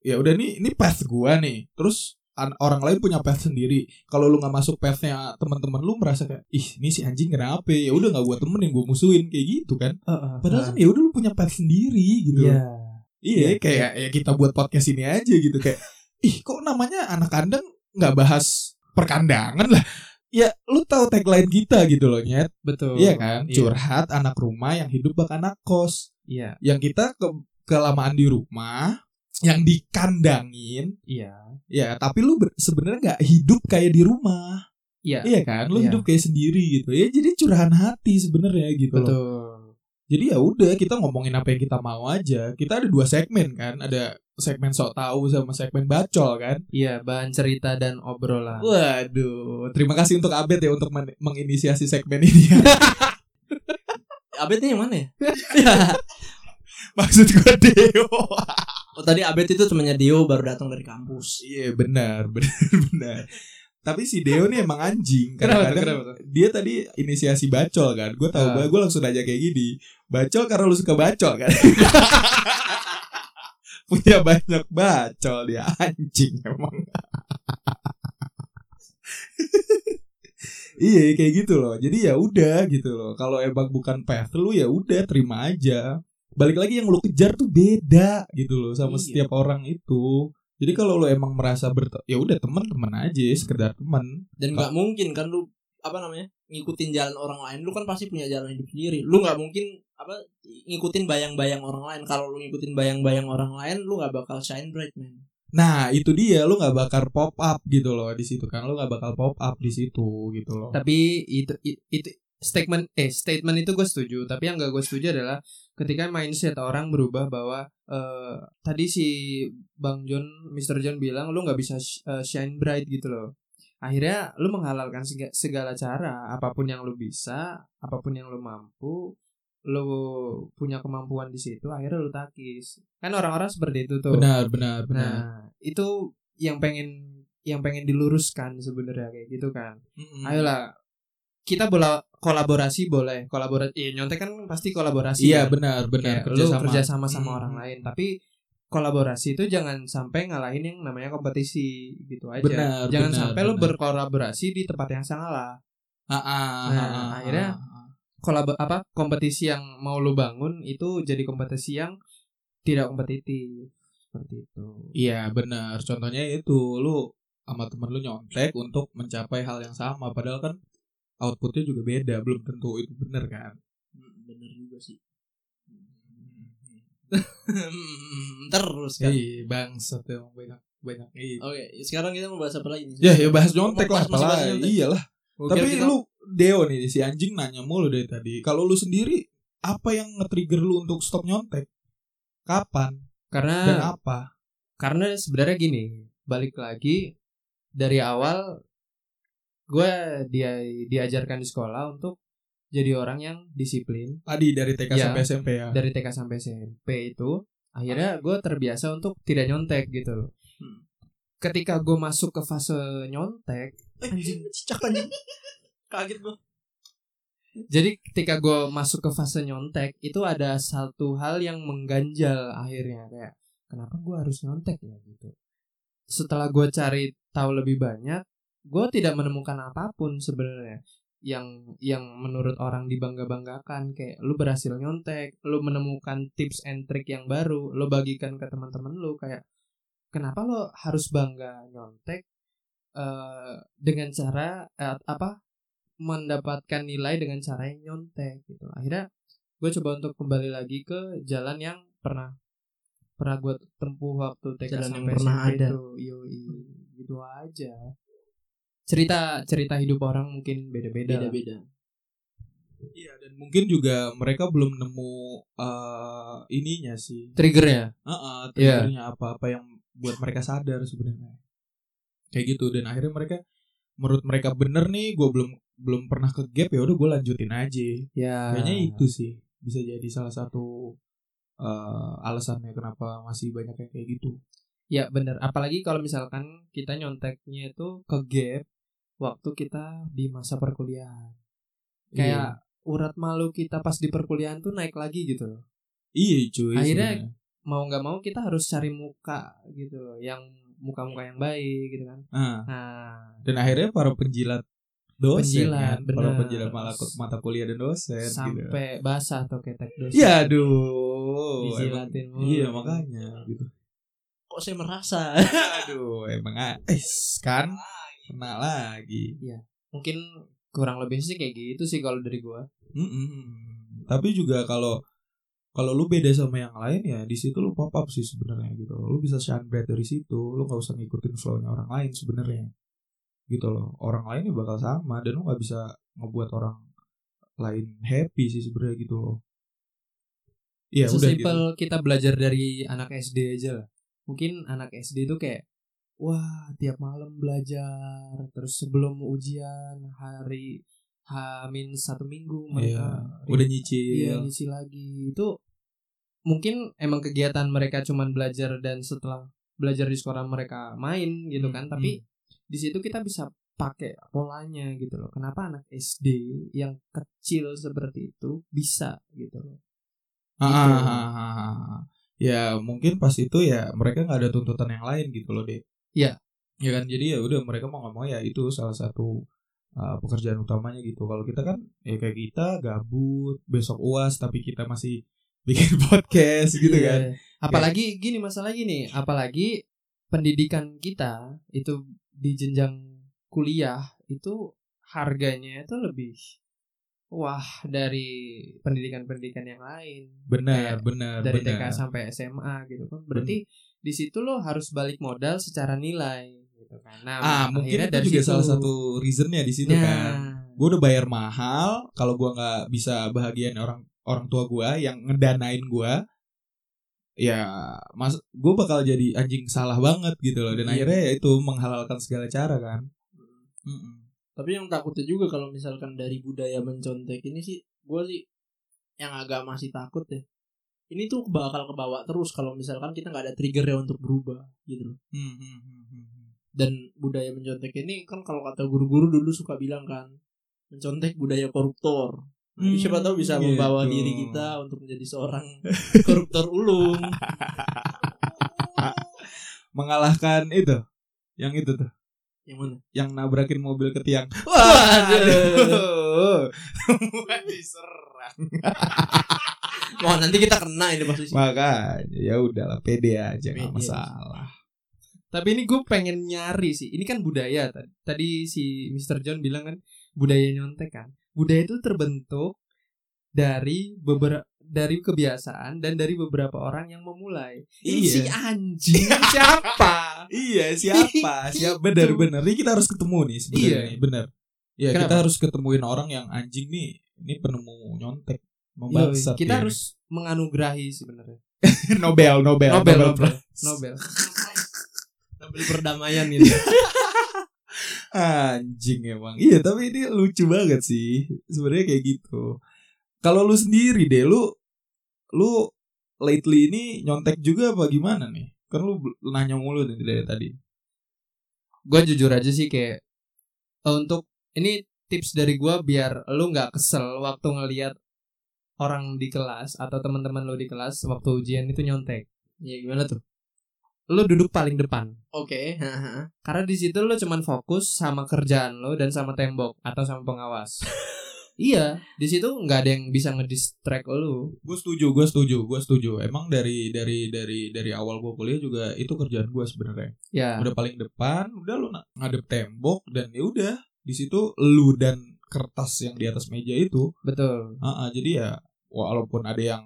ya udah nih ini path gua nih. Terus an- orang lain punya path sendiri. Kalau lu nggak masuk pathnya teman-teman lu merasa kayak ih ini si anjing kenapa ya? Udah nggak gua temenin gua musuhin kayak gitu kan. Heeh. padahal kan ya udah lu punya path sendiri gitu Iya. iya Iya. kayak ya kita buat podcast ini aja gitu. Kayak ih kok namanya anak kandang nggak bahas perkandangan lah ya lu tahu tagline kita gitu loh nyet Betul. iya kan Iya. curhat anak rumah yang hidup bak anak kos Iya. yang kita ke kelamaan di rumah yang dikandangin Iya. ya tapi lu sebenarnya nggak hidup kayak di rumah Iya. iya kan lu Iya. hidup kayak sendiri gitu ya jadi curahan hati sebenarnya gitu loh Betul. jadi ya udah kita ngomongin apa yang kita mau aja kita ada dua segmen kan ada segmen sok tahu sama segmen bacol kan Iya, bahan cerita dan obrolan. waduh terima kasih untuk Abed ya untuk men- menginisiasi segmen ini Abed yang mana ya maksud gue Deo oh tadi Abed itu temannya Dio baru datang dari kampus Iya benar benar benar. Tapi si Deo nih emang anjing. Kenapa tuh? dia tadi inisiasi bacol kan. Gue tahu Ah. gue langsung aja kayak gini. Bacol karena lu suka bacol kan. Punya banyak bacol dia anjing emang. iya kayak gitu loh. Jadi ya udah gitu loh. Kalau emang bukan path lu ya udah terima aja. Balik lagi yang lu kejar tuh beda gitu loh sama Iya. setiap orang itu. Jadi kalau lu emang merasa ber ya udah teman-teman aja sekedar teman. dan nggak mungkin kan lu apa namanya ngikutin jalan orang lain lu kan pasti punya jalan hidup sendiri lu nggak mungkin apa ngikutin bayang-bayang orang lain kalau lu ngikutin bayang-bayang orang lain lu nggak bakal shine bright man Nah itu dia lu nggak bakal pop up gitu loh di situ kan lu nggak bakal pop up di situ gitu loh. Tapi itu itu statement eh statement itu gue setuju. Tapi yang gak gue setuju adalah ketika mindset orang berubah bahwa eh tadi si Bang John, Mr. John bilang lu nggak bisa sh- eh, shine bright gitu loh. akhirnya lu menghalalkan sega- segala cara apa pun yang lu bisa apa pun yang lu mampu lu punya kemampuan di situ akhirnya lu takis kan orang-orang seperti itu tuh benar benar benar nah itu yang pengen yang pengen diluruskan sebenarnya kayak gitu kan Mm-mm. ayolah kita bola kolaborasi boleh kolaborasi iya nyontek kan pasti kolaborasi iya kan? benar benar Kayak lu kerjasama. kerja sama sama Mm. orang lain tapi kolaborasi itu jangan sampai ngalahin yang namanya kompetisi gitu aja Benar, jangan benar, sampai lu benar. berkolaborasi di tempat yang salah Ah, ah, Nah, ah, ah, akhirnya ah, ah. Kolab apa kompetisi yang mau lu bangun itu jadi kompetisi yang tidak kompetitif seperti itu Iya benar. Contohnya itu lu sama temen lu nyontek untuk mencapai hal yang sama. Padahal kan outputnya juga beda. Belum tentu itu benar kan. Hmm, bener juga sih terus kan Iya bangsat emang banyak banyak. Iya. oke sekarang kita mau bahas apa lagi nih Ya ya bahas nyontek lah. Apalah. Iyalah. Gua Tapi kita- lu Deo nih si anjing nanya mulu dari tadi. Kalau lu sendiri apa yang nge-trigger lu untuk stop nyontek? Kapan karena dan apa? karena sebenarnya gini balik lagi dari awal gue dia diajarkan di sekolah untuk jadi orang yang disiplin Tadi dari TK Ya. sampai SMP ya. dari TK sampai SMP itu akhirnya gue terbiasa untuk tidak nyontek gitu loh Hmm. ketika gue masuk ke fase nyontek anjing. Cicak anjing. Kaget gua. Jadi ketika gue masuk ke fase nyontek itu ada satu hal yang mengganjal akhirnya kayak kenapa gue harus nyontek ya? Gitu. Setelah gue cari tahu lebih banyak gue tidak menemukan apa pun sebenarnya yang yang menurut orang dibangga banggakan kayak lu berhasil nyontek lu menemukan tips and trick yang baru lu bagikan ke teman-teman lu. Kayak kenapa lo harus bangga nyontek eh dengan cara eh, apa mendapatkan nilai dengan cara yang nyontek gitu akhirnya gue coba untuk kembali lagi ke jalan yang pernah pernah gue tempuh waktu TK Jalan yang sampai pernah SMP ada. itu yoi gitu aja cerita cerita hidup orang mungkin beda-beda beda lah. beda Iya dan mungkin juga mereka belum nemu eh, ininya sih. triggernya Heeh, Iya. triggernya apa-apa yang buat mereka sadar sebenarnya. Kayak gitu dan akhirnya mereka menurut mereka bener nih, gue belum belum pernah ke gap ya udah gue lanjutin aja. ya Kayaknya itu sih bisa jadi salah satu eh, alasannya kenapa masih banyak yang kayak gitu. ya bener apalagi kalau misalkan kita nyonteknya itu ke gap waktu kita di masa perkuliahan kayak urat malu kita pas di perkuliahan tuh naik lagi gitu loh iya cuy. Akhirnya- sebenarnya. mau nggak mau kita harus cari muka gitu loh yang muka-muka yang baik gitu kan Nah, nah dan akhirnya para penjilat dosen Penjilat, kan, para penjilat mata, mata kuliah dan dosen gitu. sampai basah atau ketek dosen Ya aduh. Dijilatin mulu. Iya makanya gitu. kok saya merasa Aduh, emang eh, kan kena lagi. mungkin kurang lebih sih kayak gitu sih kalau dari gua Mm-mm. Tapi juga kalau kalau lu beda sama yang lain ya di situ lu pop up sih sebenarnya gitu. Lu bisa shine bright dari situ. Lu nggak usah ngikutin flow-nya orang lain sebenarnya. Gitu loh. Orang lain ya bakal sama dan lu nggak bisa ngebuat orang lain happy sih sebenarnya gitu loh. Iya udah gitu. kita belajar dari anak SD aja lah mungkin anak SD itu kayak wah tiap malam belajar terus sebelum ujian hari hamin satu minggu mereka Iya, udah nyicil. Iya ngisi lagi itu mungkin emang kegiatan mereka cuman belajar dan setelah belajar di sekolah mereka main gitu kan Hmm, tapi di situ kita bisa pakai polanya gitu loh kenapa anak SD yang kecil seperti itu bisa gitu loh Ah, Gitu. ah, ah, ah, ah. Ya mungkin pas itu ya mereka nggak ada tuntutan yang lain gitu loh deh. Iya. Ya kan jadi ya udah mereka mau nggak mau ya itu salah satu uh, pekerjaan utamanya gitu. Kalau kita kan ya kayak kita gabut besok uas tapi kita masih bikin podcast gitu Iya. kan. apalagi gini masalah gini apalagi pendidikan kita itu di jenjang kuliah itu harganya itu lebih wah dari pendidikan-pendidikan yang lain Benar, benar, dari benar. TK sampai SMA gitu kan berarti di situ lo harus balik modal secara nilai gitu kan nah Ah, mungkin itu juga situ. salah satu reasonnya di situ Nah, kan. Gue udah bayar mahal, kalau gua nggak bisa bahagiain orang orang tua gua yang ngedanain gua, ya mas gue bakal jadi anjing salah banget gitu loh dan Iya. akhirnya ya itu menghalalkan segala cara kan Tapi yang takutnya juga kalau misalkan dari budaya mencontek ini sih, gue sih yang agak masih takut ya. Ini tuh bakal kebawa terus kalau misalkan kita nggak ada trigger ya untuk berubah gitu loh. Dan budaya mencontek ini kan kalau kata guru-guru dulu suka bilang kan, mencontek budaya koruptor. Jadi siapa tahu bisa membawa gitu. diri kita untuk menjadi seorang koruptor ulung. mengalahkan itu yang itu tuh Yang mana? yang nabrakin mobil ke tiang Waduh. semua diserang Wah nanti kita kena ini pasti. makanya ya udahlah pede aja nggak masalah Tapi ini gue pengen nyari sih. Ini kan budaya tadi. Tadi si Mr. John bilang kan budaya nyontek kan. Budaya itu terbentuk dari beberapa dari kebiasaan dan dari beberapa orang yang memulai. Iya. si anjing siapa? iya siapa siapa benar benar ini kita harus ketemu nih sebenarnya Iya. benar ya Kenapa? kita harus ketemuin orang yang anjing nih ini penemu nyontek membangsat kita ya. harus menganugerahi sebenarnya. Nobel Nobel Nobel, Nobel, Prize. Nobel. Nobel perdamaian gitu. Anjing emang. Iya, tapi ini lucu banget sih. Sebenarnya kayak gitu. Kalau lu sendiri deh, lu lu lately ini nyontek juga apa gimana nih? Kan lu nanya mulu dari tadi. gue jujur aja sih kayak eh, untuk ini tips dari gue biar lu nggak kesel waktu ngelihat orang di kelas atau teman-teman lu di kelas waktu ujian itu nyontek. Ya gimana tuh? Lu duduk paling depan. Oke. haha. Karena di situ lu cuman fokus sama kerjaan lu dan sama tembok atau sama pengawas. iya, di situ nggak ada yang bisa ngedistract lu. Gue setuju, gue setuju, gue setuju. Emang dari dari dari dari awal gue kuliah juga itu kerjaan gue sebenarnya. Ya. Udah paling depan, udah lu na- ngadep tembok dan ya udah di situ lu dan kertas yang di atas meja itu Betul. Ah, jadi ya walaupun ada yang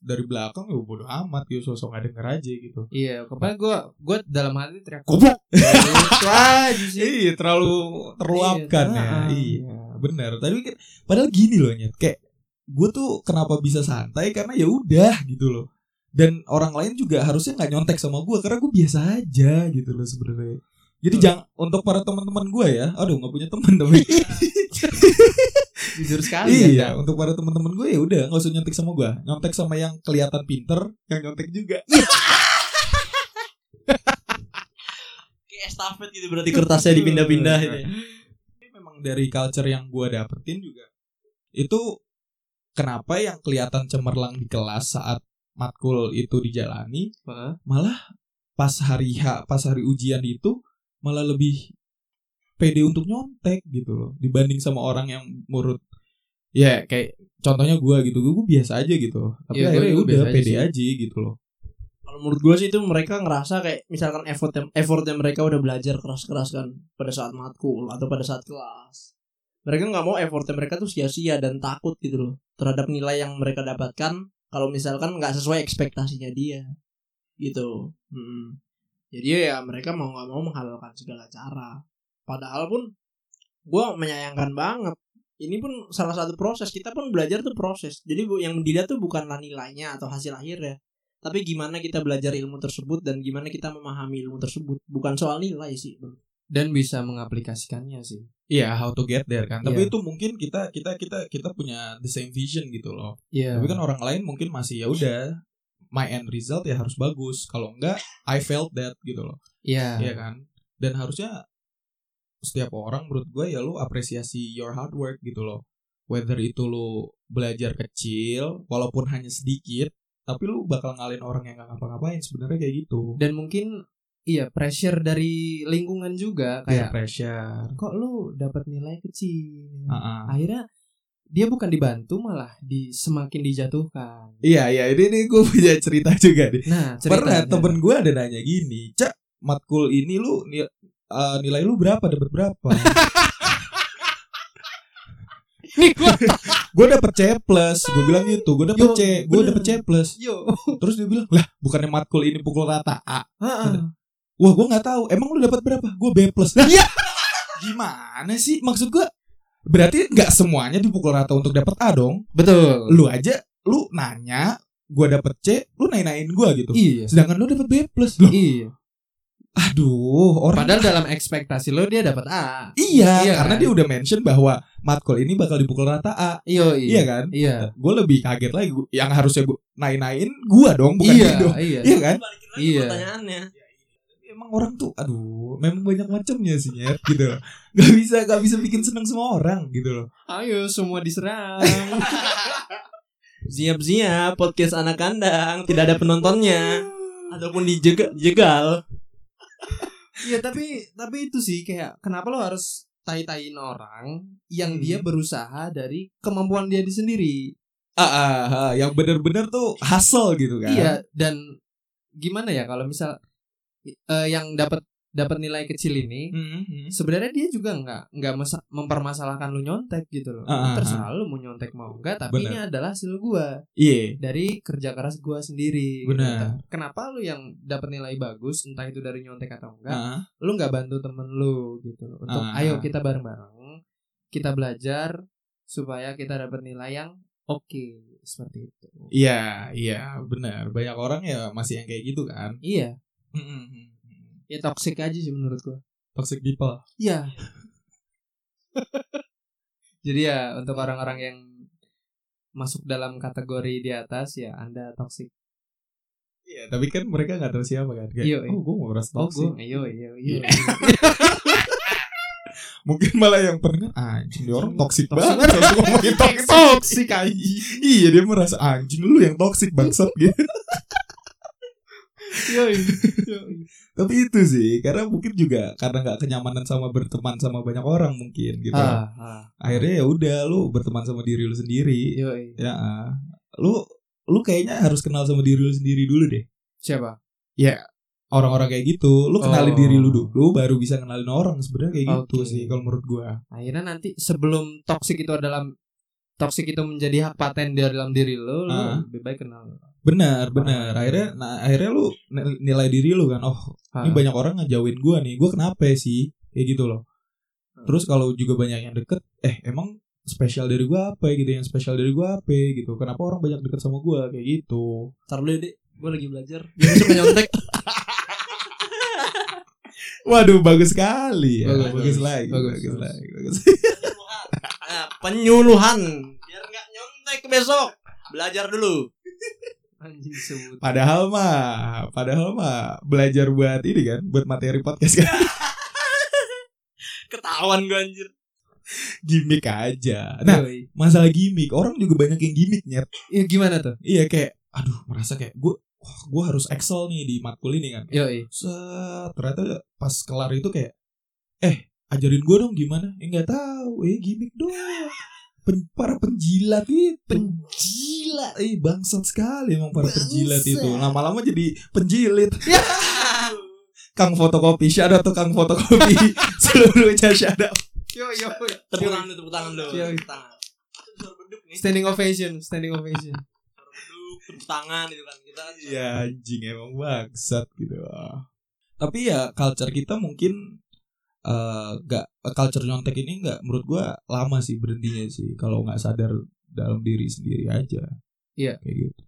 dari belakang ya bodo amat gitu sosok nggak denger aja gitu. Iya, kemarin gue gue dalam hati teriak Goblok. itu aja sih. iya, terlalu terluapkan Iya, ya. Iya, benar. Tapi kan- padahal gini loh nyet, kayak gue tuh kenapa bisa santai karena ya udah gitu loh. Dan orang lain juga harusnya nggak nyontek sama gue karena gue biasa aja gitu loh sebenarnya. Jadi jangan untuk para teman-teman gue ya, aduh nggak punya teman tapi Jujur sekali iya, Anda. untuk para teman-teman gue ya udah nggak usah nyontek sama gue. Nyontek sama yang kelihatan pinter, yang nyontek juga. Kayak estafet gitu berarti kertasnya dipindah-pindah gitu ya. Tapi memang dari culture yang gue dapetin juga itu kenapa yang kelihatan cemerlang di kelas saat matkul itu dijalani malah pas hari H, pas hari ujian itu malah lebih pede untuk nyontek gitu loh dibanding sama orang yang menurut ya kayak contohnya gue gitu gue biasa aja gitu tapi Iya, gua akhirnya juga udah aja pede sih. aja gitu loh Kalau menurut gue sih itu mereka ngerasa kayak misalkan effort effortnya mereka udah belajar keras-keras kan pada saat matkul atau pada saat kelas. Mereka nggak mau effortnya mereka tuh sia-sia dan takut gitu loh terhadap nilai yang mereka dapatkan kalau misalkan nggak sesuai ekspektasinya dia gitu. Mm. Jadi ya mereka mau nggak mau menghalalkan segala cara. Padahal pun gue menyayangkan banget. Ini pun salah satu proses kita pun belajar tuh proses. Jadi bu- yang dilihat tuh bukanlah nilainya atau hasil akhirnya, tapi gimana kita belajar ilmu tersebut dan gimana kita memahami ilmu tersebut bukan soal nilai sih bro. Dan bisa mengaplikasikannya sih. Iya, how to get there kan. Tapi itu mungkin kita kita kita kita punya the same vision gitu loh. Iya. Tapi kan orang lain mungkin masih ya udah my end result ya harus bagus. Kalau enggak I felt that gitu loh. Iya. Iya kan? Dan harusnya setiap orang menurut gue ya lu apresiasi your hard work gitu loh. Whether itu lu belajar kecil walaupun hanya sedikit, tapi lu bakal ngalin orang yang gak ngapa-ngapain sebenarnya kayak gitu. Dan mungkin iya pressure dari lingkungan juga Kayak kayak pressure. kok lu dapat nilai kecil. Ah-ah. Akhirnya dia bukan dibantu malah di semakin dijatuhkan. Iya iya ini ini gue punya cerita juga nih. Nah, Pernah ceritanya. temen gue ada nanya gini, cak matkul ini lu ni- eh, nilai lu berapa dapat berapa? Gue dapet C plus, gue bilang gitu, gue dapet Yo, C, gue dapet C plus. yo. Terus dia bilang, lah bukannya matkul ini pukul rata A? Heeh. Wah gue nggak tahu, emang lu dapat berapa? Gue B plus. Lah, Iya. Gimana sih? Maksud gue berarti nggak semuanya dipukul rata untuk dapat A dong? Betul. Lu aja, lu nanya, gue dapet C, lu nain-nain gue gitu. Iya. Sedangkan lu dapet B plus. Loh, Iya. aduh orang Padahal dalam ekspektasi lo dia dapat A. iya, Iya karena kan? dia udah mention bahwa matkul ini bakal dipukul rata A Iya, iya kan Iya. gue lebih kaget lagi yang harusnya gue naik-naikin gua dong bukan Iya, dia dong iya. iya kan Balikin lagi Iya. pertanyaannya. Emang orang tuh aduh memang banyak macamnya sih nyet gitu loh gak bisa gak bisa bikin seneng semua orang gitu loh Ayo semua diserang. Siap-siap podcast anak kandang tidak ada penontonnya ataupun dijegal jegal. Iya tapi tapi itu sih kayak kenapa lo harus tai-taiin orang yang Hmm. dia berusaha dari kemampuan dia di sendiri. ah, ah, ah, yang bener-bener tuh hustle gitu kan Iya dan gimana ya kalau misal eh, yang dapat dapat nilai kecil ini Hmm, hmm. sebenarnya dia juga nggak nggak mempermasalahkan lu nyontek gitu loh. Ah, ah, Terserah lu mau nyontek mau enggak tapi Bener. ini adalah hasil gua iya dari kerja keras gua sendiri. gitu. Kenapa lu yang dapat nilai bagus entah itu dari nyontek atau enggak, Ah, lu nggak bantu temen lu gitu loh. Untuk Ah. ayo kita bareng-bareng kita belajar supaya kita dapat nilai yang oke seperti itu. iya iya benar banyak orang ya masih yang kayak gitu kan Iya, hmm, hmm. ya toxic aja sih menurut gua. toxic people Iya. Jadi ya untuk orang-orang yang masuk dalam kategori di atas ya Anda toxic. Iya, tapi kan mereka nggak tahu siapa kan. Kayak, Iya, iya. oh, gue mau merasa Oh, toxic. gua iya iya iya. Iya. Mungkin malah yang pendengar anjing dia orang toxic Toxic banget langsung ngomongin toxic. Toxic anjing. iya, dia merasa anjing lu yang toxic bangsat gitu. Yoi. Yoi. tapi itu sih, karena mungkin juga karena nggak kenyamanan sama berteman sama banyak orang mungkin gitu. Ah, ah. Akhirnya ya udah lu berteman sama diri lu sendiri. Yoi. Ya, ah. lu lu kayaknya harus kenal sama diri lu sendiri dulu deh. Siapa? Orang-orang kayak gitu, lu kenalin Oh. diri lu dulu baru bisa kenalin orang sebenarnya kayak gitu Oke. sih kalau menurut gua. Akhirnya nanti sebelum toxic itu adalah toxic itu menjadi hak paten di dalam diri lo, lo Ah. lebih baik kenal. Benar, benar. Orang- Akhirnya nah akhirnya lu nil- nilai diri lu kan. Oh, ini Ah. banyak orang ngejauhin gua nih. Gua kenapa sih? Kayak gitu loh. Hmm. Terus kalau juga banyak yang deket, eh emang spesial dari gua apa ya gitu yang spesial dari gua apa ya gitu. Kenapa orang banyak deket sama gua kayak gitu. Ntar dulu deh, gue lagi belajar. Jangan suka nyontek. Waduh, bagus sekali ya. Bagus, Bagus, bagus. lagi, Bagus, bagus, bagus. lagi, bagus. Nah, penyuluhan biar nggak nyontek besok. Belajar dulu. Anjing sebut. Padahal mah, padahal mah belajar buat ini kan, buat materi podcast kan. Ketahuan gue anjir. gimmick aja. Nah, Yoi. masalah gimmick, orang juga banyak yang gimmick nyet. Iya, gimana tuh? Iya kayak aduh merasa kayak gue wah gue harus excel nih di matkul ini kan. Yoi. Set, ternyata pas kelar itu kayak eh ajarin gue dong gimana? Eh nggak tahu, eh gimmick dong. Pen- para penjilat itu penjilat eh bangsat sekali emang para penjilat itu lama-lama jadi penjilit kang fotokopi shadow tuh kang fotokopi seluruhnya shadow Yo yo. Tepuk tangan tepuk tangan. Iya. Tepuk tangan. Standing ovation, standing ovation. Tepuk tangan itu kan. Kita kan ya anjing emang bangsat gitu tapi ya culture kita mungkin eh gak culture nyontek ini nggak menurut gua lama sih berhentinya sih kalau nggak sadar dalam diri sendiri aja Iya. kayak gitu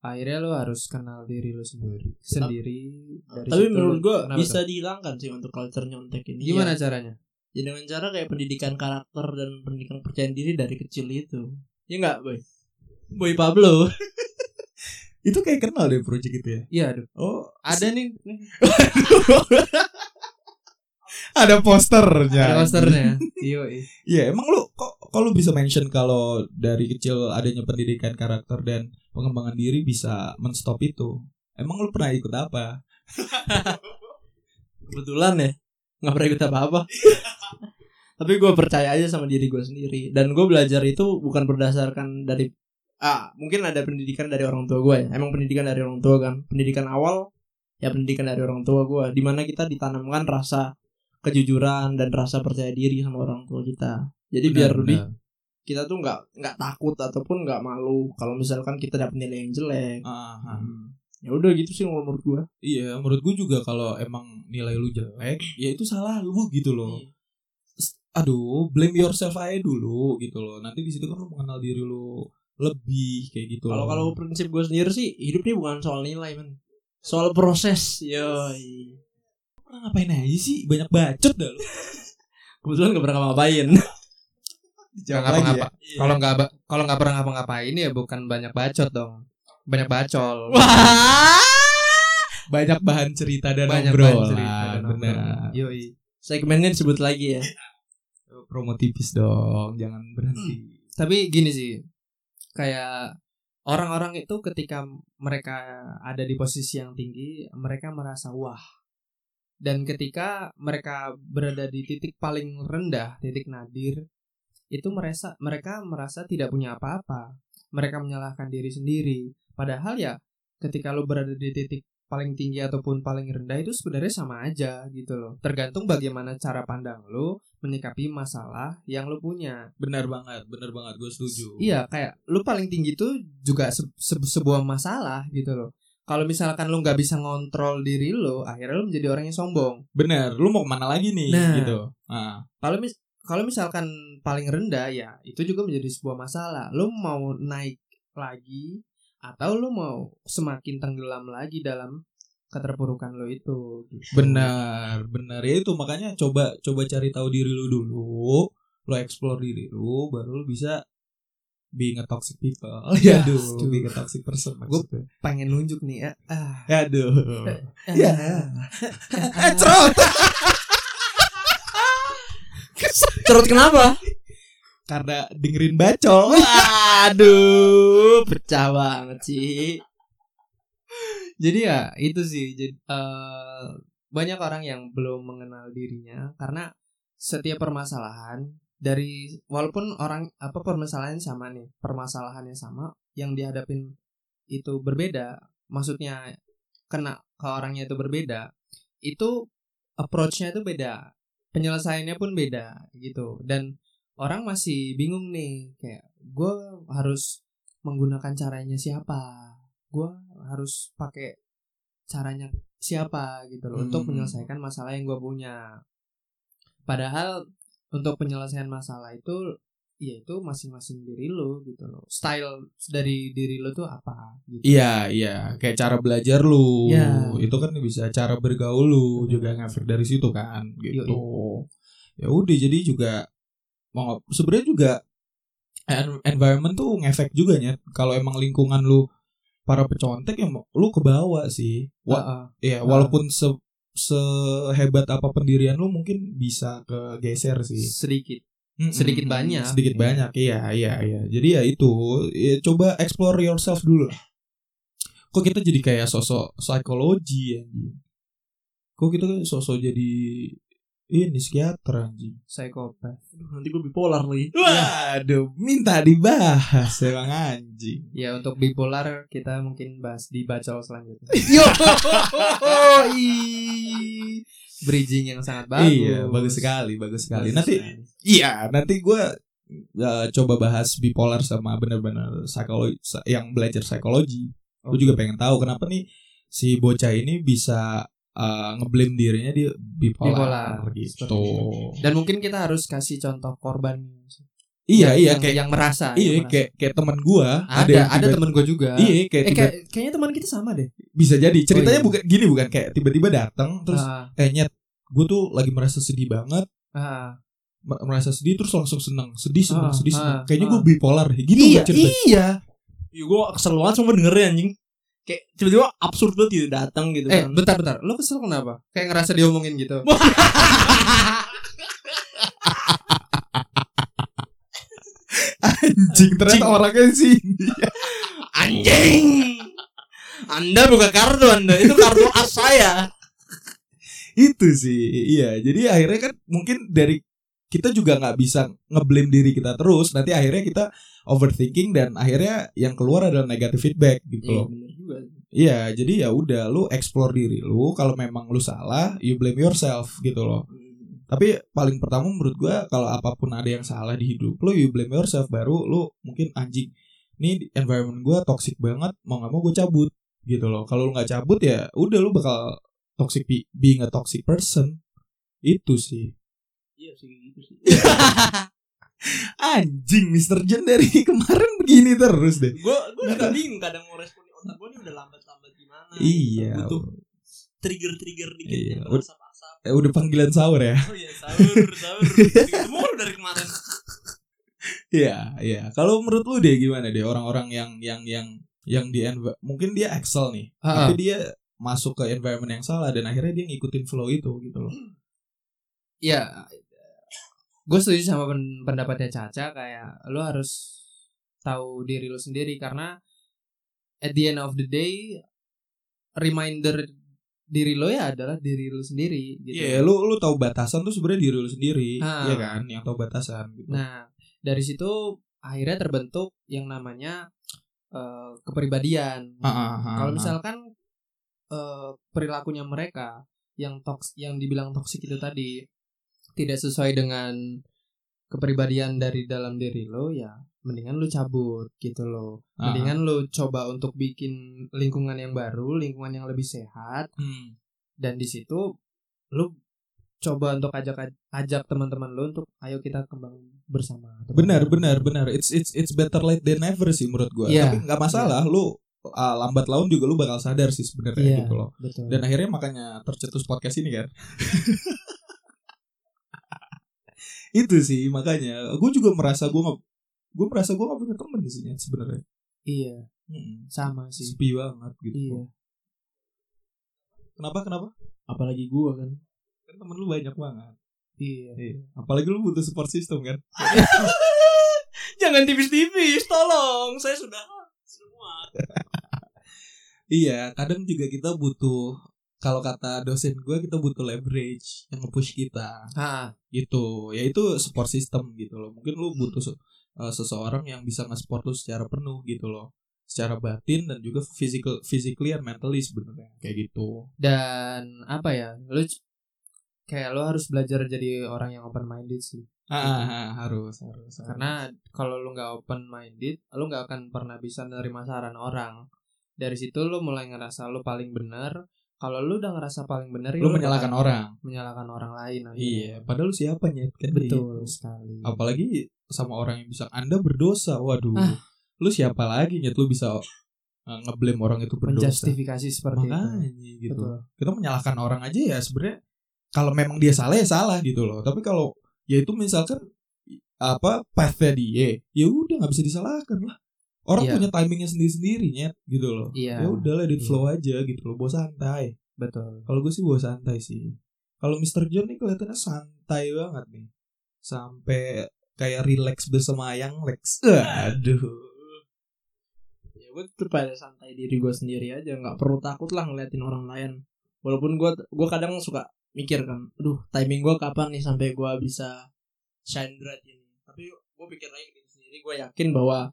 Akhirnya lo harus kenal diri lo sendiri. Sendiri. Dari Tapi situ menurut gue bisa dihilangkan sih untuk culture nyontek ini. Gimana Ya, caranya? ya dengan cara kayak pendidikan karakter dan pendidikan percaya diri dari kecil itu. Ya enggak, Boy? Boy Pablo. itu kayak kenal deh project itu ya Iya, aduh. oh Ada nih, nih. ada posternya Ada posternya. Iya, iya. Emang lu kok kalau bisa mention kalau dari kecil adanya pendidikan karakter dan pengembangan diri bisa menstop itu. Emang lu pernah ikut apa? Kebetulan ya. Nggak pernah ikut apa-apa. Tapi gue percaya aja sama diri gue sendiri. Dan gue belajar itu bukan berdasarkan dari ah mungkin ada pendidikan dari orang tua gue ya. Emang pendidikan dari orang tua kan. Pendidikan awal ya pendidikan dari orang tua gue. Di mana kita ditanamkan rasa kejujuran dan rasa percaya diri sama orang tua kita. Jadi biar lebih kita tuh nggak nggak takut ataupun nggak malu kalau misalkan kita dapat nilai yang jelek. Hmm. Ya udah gitu sih kalau menurut gue. Iya, menurut gue juga kalau emang nilai lu jelek, ya itu salah lu gitu loh. S- Aduh, blame yourself aja dulu gitu loh. Nanti di situ kan lu mengenal diri lu lebih kayak gitu. Kalau kalau prinsip gue sendiri sih hidup ini bukan soal nilai men, soal proses. Yoi. Pernah ngapain aja sih banyak bacot dah lu Kebetulan gak pernah ngapain. Nggak ngapa-ngapa. Kalau nggak kalau nggak pernah ngapa-ngapain ya bukan banyak bacot dong. Banyak bacol. Wah. banyak bahan cerita dan banyak obrolan bahan cerita dan benar. Yoi. Segmennya disebut lagi ya. promo tipis dong jangan berhenti Tapi gini sih. Kayak orang-orang itu ketika mereka ada di posisi yang tinggi, mereka merasa wah. Dan ketika mereka berada di titik paling rendah, titik nadir, itu merasa mereka merasa tidak punya apa-apa. Mereka menyalahkan diri sendiri. Padahal ya ketika lu berada di titik paling tinggi ataupun paling rendah itu sebenarnya sama aja gitu loh. Tergantung bagaimana cara pandang lu menyikapi masalah yang lu punya. benar banget benar banget gue setuju Iya, kayak lu paling tinggi itu juga se- se- sebuah masalah gitu loh. Kalau misalkan lu nggak bisa ngontrol diri lu, akhirnya lu menjadi orang yang sombong. benar lu mau ke mana lagi nih Nah. gitu ah Kalau mis kalau misalkan paling rendah ya itu juga menjadi sebuah masalah. Lu mau naik lagi atau lu mau semakin tenggelam lagi dalam keterpurukan lu itu. gitu. benar benar ya itu makanya coba coba cari tahu diri lu dulu lu explore diri lu baru lu bisa being a toxic people Ya, aduh aduh. being a toxic person maksudnya Pengen nunjuk nih ya. Ah. aduh Ya. eh cerot Cerut kenapa? karena dengerin bacol Aduh, pecah banget sih. Jadi ya itu sih. Jadi eh, banyak orang yang belum mengenal dirinya karena setiap permasalahan dari walaupun orang apa permasalahannya sama nih, permasalahannya sama, yang dihadapin itu berbeda, maksudnya kena ke orangnya itu berbeda, itu approach-nya itu beda, penyelesaiannya pun beda gitu. Dan orang masih bingung nih, kayak gue harus menggunakan caranya siapa, gue harus pakai caranya siapa gitu loh untuk Hmm. menyelesaikan masalah yang gue punya. Padahal untuk penyelesaian masalah itu ya itu masing-masing diri lo gitu loh. Style dari diri lo tuh apa gitu. Iya, iya, kayak cara belajar lu. Iya. Itu kan bisa cara bergaul Benar. juga ngefek dari situ kan, gitu. Ya udah jadi juga mau sebenarnya juga en- environment tuh ngefek juga ya. Kalau emang lingkungan lu para pecontek ya lu ke bawah sih. Wa- Heeh. ya walaupun se sehebat apa pendirian lu mungkin bisa kegeser sih. sedikit. Mm-mm, Sedikit banyak. sedikit Iya. banyak iya iya iya jadi ya itu ya, coba explore yourself dulu lah kok kita jadi kayak sosok psikologi anjing kok kita sosok jadi ini psikiater anjing Psikopat. Aduh, nanti gue bipolar lagi. waduh minta dibahas emang anjing Ya untuk bipolar kita mungkin bahas di bacol selanjutnya. Yo. Bridging yang sangat bagus. iya bagus sekali bagus sekali Bagus nanti sekali. iya nanti gue coba bahas bipolar sama bener-bener psikologi yang belajar psikologi Gue juga pengen tahu kenapa nih si bocah ini bisa uh, ngeblame dirinya di bipolar, Bipolar, gitu. Dan mungkin kita harus kasih contoh korban. Iya yang, iya yang, kayak yang merasa. iya yang merasa. kayak kayak teman gua ada ada, tiba- temen gue juga. Iya kayak, Eh tiba- kayak kayaknya teman kita sama deh. bisa jadi ceritanya iya. bukan gini bukan kayak tiba-tiba datang terus Ah, eh nyet gue tuh lagi merasa sedih banget ah. mer- merasa sedih terus langsung seneng sedih seneng Ah, sedih seneng ah, kayaknya ah. gue bipolar gitu iya, cerita iya. Iya, gue kesel banget sama dengernya anjing. Kayak tiba-tiba absurd banget gitu datang gitu Eh kan. bentar bentar. Lo kesel kenapa? Kayak ngerasa diomongin gitu. anjing ternyata orangnya sih Anjing. Anda buka kartu Anda, itu kartu as saya. itu sih iya jadi akhirnya kan mungkin dari kita juga nggak bisa ngeblame diri kita terus nanti akhirnya kita overthinking dan akhirnya yang keluar adalah negative feedback gitu Iya, loh. iya jadi ya udah lu explore diri lu kalau memang lu salah you blame yourself gitu loh. Tapi paling pertama menurut gua kalau apa pun ada yang salah di hidup lu you blame yourself baru lu mungkin anjing ini environment gua toxic banget mau nggak mau gue cabut gitu loh. Kalau lu nggak cabut ya udah lu bakal toxic be- being a toxic person. Itu sih. Iya sih gitu sih. anjing Mr. Jen dari kemarin begini terus deh gue gue juga bingung kadang mau respon otak gue ini udah lambat-lambat gimana. iya Butuh trigger-trigger dikit Iya. yang asap-asap. Eh, udah panggilan sahur ya Oh iya, sahur, sahur. Gitu mulu dari kemarin. Iya, iya. Kalau menurut lu deh gimana deh orang-orang yang yang yang yang di mungkin dia excel nih, Ah, tapi dia masuk ke environment yang salah dan akhirnya dia ngikutin flow itu gitu loh. ya gue setuju sama pen- pendapatnya Caca kayak lo harus tahu diri lo sendiri karena at the end of the day reminder diri lo ya adalah diri lo sendiri gitu. Iya, lu lu tahu batasan tuh sebenarnya diri lu sendiri, Ah. iya kan? Yang tahu batasan gitu. Nah, dari situ akhirnya terbentuk yang namanya eh, kepribadian. Kalau misalkan eh, perilakunya mereka yang toks yang dibilang toksik itu tadi tidak sesuai dengan kepribadian dari dalam diri lo ya mendingan lu cabut gitu loh. Mendingan lu coba untuk bikin lingkungan yang baru, lingkungan yang lebih sehat Hmm. dan di situ lu coba untuk ajak ajak teman-teman lu untuk ayo kita kembang bersama. atau Benar, benar, benar. It's it's it's better late than never sih menurut gua. Iya. Tapi nggak masalah, lu ah, lambat laun juga lu bakal sadar sih sebenarnya Iya, gitu loh. betul. Dan akhirnya makanya tercetus podcast ini kan. itu sih makanya gue juga merasa gue nggak gue merasa gue gak punya temen di sini sebenarnya iya, Mm-mm. sama sih. sepi banget gitu Iya. kenapa kenapa Apalagi gua kan. kan temen lu banyak banget Iya. iya. apalagi lu butuh support system kan Jangan tipis-tipis, tolong. Saya sudah semua. iya kadang juga kita butuh kalau kata dosen gue kita butuh leverage yang nge-push kita Ah, gitu ya itu support system gitu loh mungkin lu butuh se- uh, seseorang yang bisa nge-support lu secara penuh gitu loh secara batin dan juga physical physically and mentally sebenarnya kayak gitu dan apa ya? Lu kayak lu harus belajar jadi orang yang open minded sih. ah, ah, ah, harus harus harus. Karena kalau lu nggak open minded, lu nggak akan pernah bisa nerima saran orang. Dari situ lu mulai ngerasa lu paling benar. Kalau lu udah ngerasa paling benar, ya lu menyalahkan bakal orang menyalahkan orang lain. akhirnya. iya padahal lu siapa nyet kan betul gitu. sekali. apalagi sama orang yang bisa anda berdosa waduh Ah. lu siapa lagi nyet lu bisa uh, ngeblame orang itu berdosa Menjustifikasi seperti makanya itu. gitu Betul. kita menyalahkan orang aja ya sebenarnya kalau memang dia salah ya salah gitu loh tapi kalau ya itu misalkan apa pathnya dia ya udah nggak bisa disalahkan lah orang Iya. punya timingnya sendiri sendirinya gitu loh Iya. ya udah let it Iya. flow aja gitu loh bawa santai Betul. kalau gue sih bawa santai sih kalau Mr. John nih kelihatannya santai banget nih sampai kayak relax bersama yang Lex aduh Ya gue tetep pada santai diri gue sendiri aja, nggak perlu takut lah ngeliatin orang lain. Walaupun gue gue kadang suka mikir kan, aduh timing gue kapan nih sampai gue bisa shine bright ini. Tapi gue pikir lagi diri sendiri, gue yakin bahwa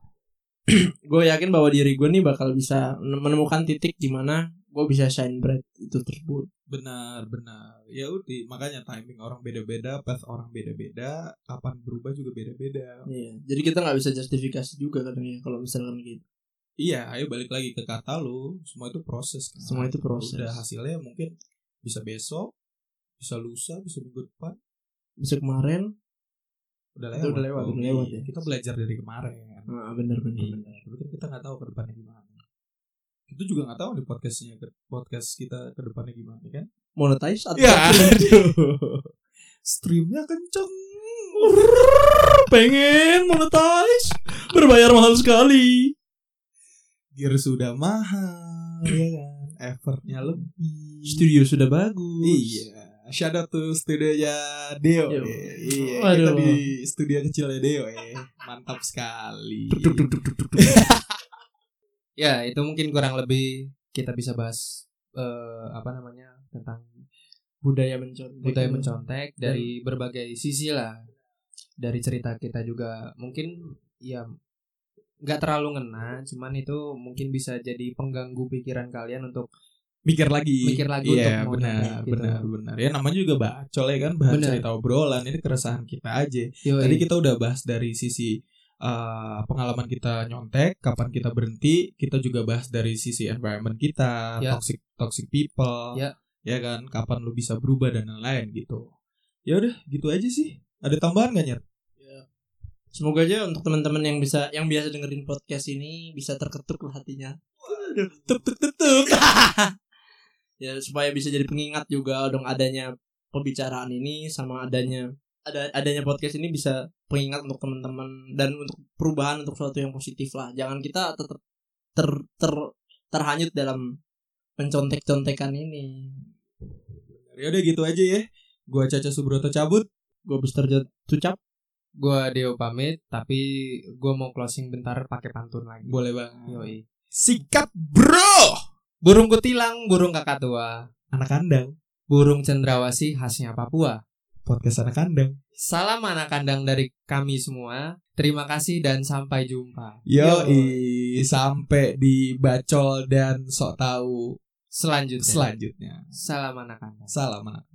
gue yakin bahwa diri gue nih bakal bisa menemukan titik di mana gue bisa shine bright itu tersebut. benar benar ya udah makanya timing orang beda-beda path orang beda-beda kapan berubah juga beda-beda Iya. Jadi kita nggak bisa justifikasi juga kadang ya kalau misalkan gitu. Iya, ayo balik lagi ke kata lu. Semua itu proses kan. Semua itu proses. Udah hasilnya mungkin bisa besok, bisa lusa, bisa minggu depan. Bisa kemarin. Udah lewat. udah lewat, Oh, udah lewat iya. ya. Kita belajar dari kemarin. Nah, bener bener Iya, bener. Tapi kan kita nggak tahu ke depannya gimana. Kita juga nggak tahu nih podcastnya podcast kita ke depannya gimana kan? Monetize atau Ya, aduh. Streamnya kenceng. pengen monetize berbayar mahal sekali. Gear sudah mahal, ya kan? Effortnya lebih. Studio sudah bagus. Iya, shout out to studionya Deo. Yo. eh. Iya, Waduh. kita di studio kecilnya Deo eh. Mantap sekali. Ya, itu mungkin kurang lebih kita bisa bahas eh, apa namanya tentang Budaya mencontek. budaya mencontek dari berbagai sisi lah. Dari cerita kita juga mungkin ya nggak terlalu ngena, cuman itu mungkin bisa jadi pengganggu pikiran kalian untuk Mikir lagi. Mikir lagi Iya, untuk mau benar, gitu. benar, benar. Ya namanya juga bacol ya kan, bahan Benar. cerita obrolan ini keresahan kita aja. Yoi. Tadi kita udah bahas dari sisi uh, pengalaman kita nyontek, kapan kita berhenti, kita juga bahas dari sisi environment kita, Ya. toxic toxic people, Ya. ya kan, kapan lu bisa berubah dan lain-lain gitu. Ya udah, gitu aja sih. Ada tambahan gak nyet? Ya. Semoga aja untuk teman-teman yang bisa yang biasa dengerin podcast ini bisa terketuk lah hatinya. Tuk tuk. ya supaya bisa jadi pengingat juga dong adanya pembicaraan ini sama adanya ada adanya podcast ini bisa pengingat untuk teman-teman dan untuk perubahan untuk sesuatu yang positif lah jangan kita tetap ter, ter terhanyut dalam mencontek-contekan ini Ya udah gitu aja ya. Gua Caca Subroto cabut. gue Mister Tucap Gua Deo pamit, tapi gua mau closing bentar pakai pantun lagi. Boleh bang. Yoi. Sikat bro. Burung kutilang, burung kakak tua, Anak kandang. burung cendrawasih khasnya Papua. Podcast anak kandang. Salam anak kandang dari kami semua. Terima kasih dan sampai jumpa. Yoi. Sampai di bacol dan sok tahu Selanjutnya. selanjutnya. Salam anak kandang. Salam anak.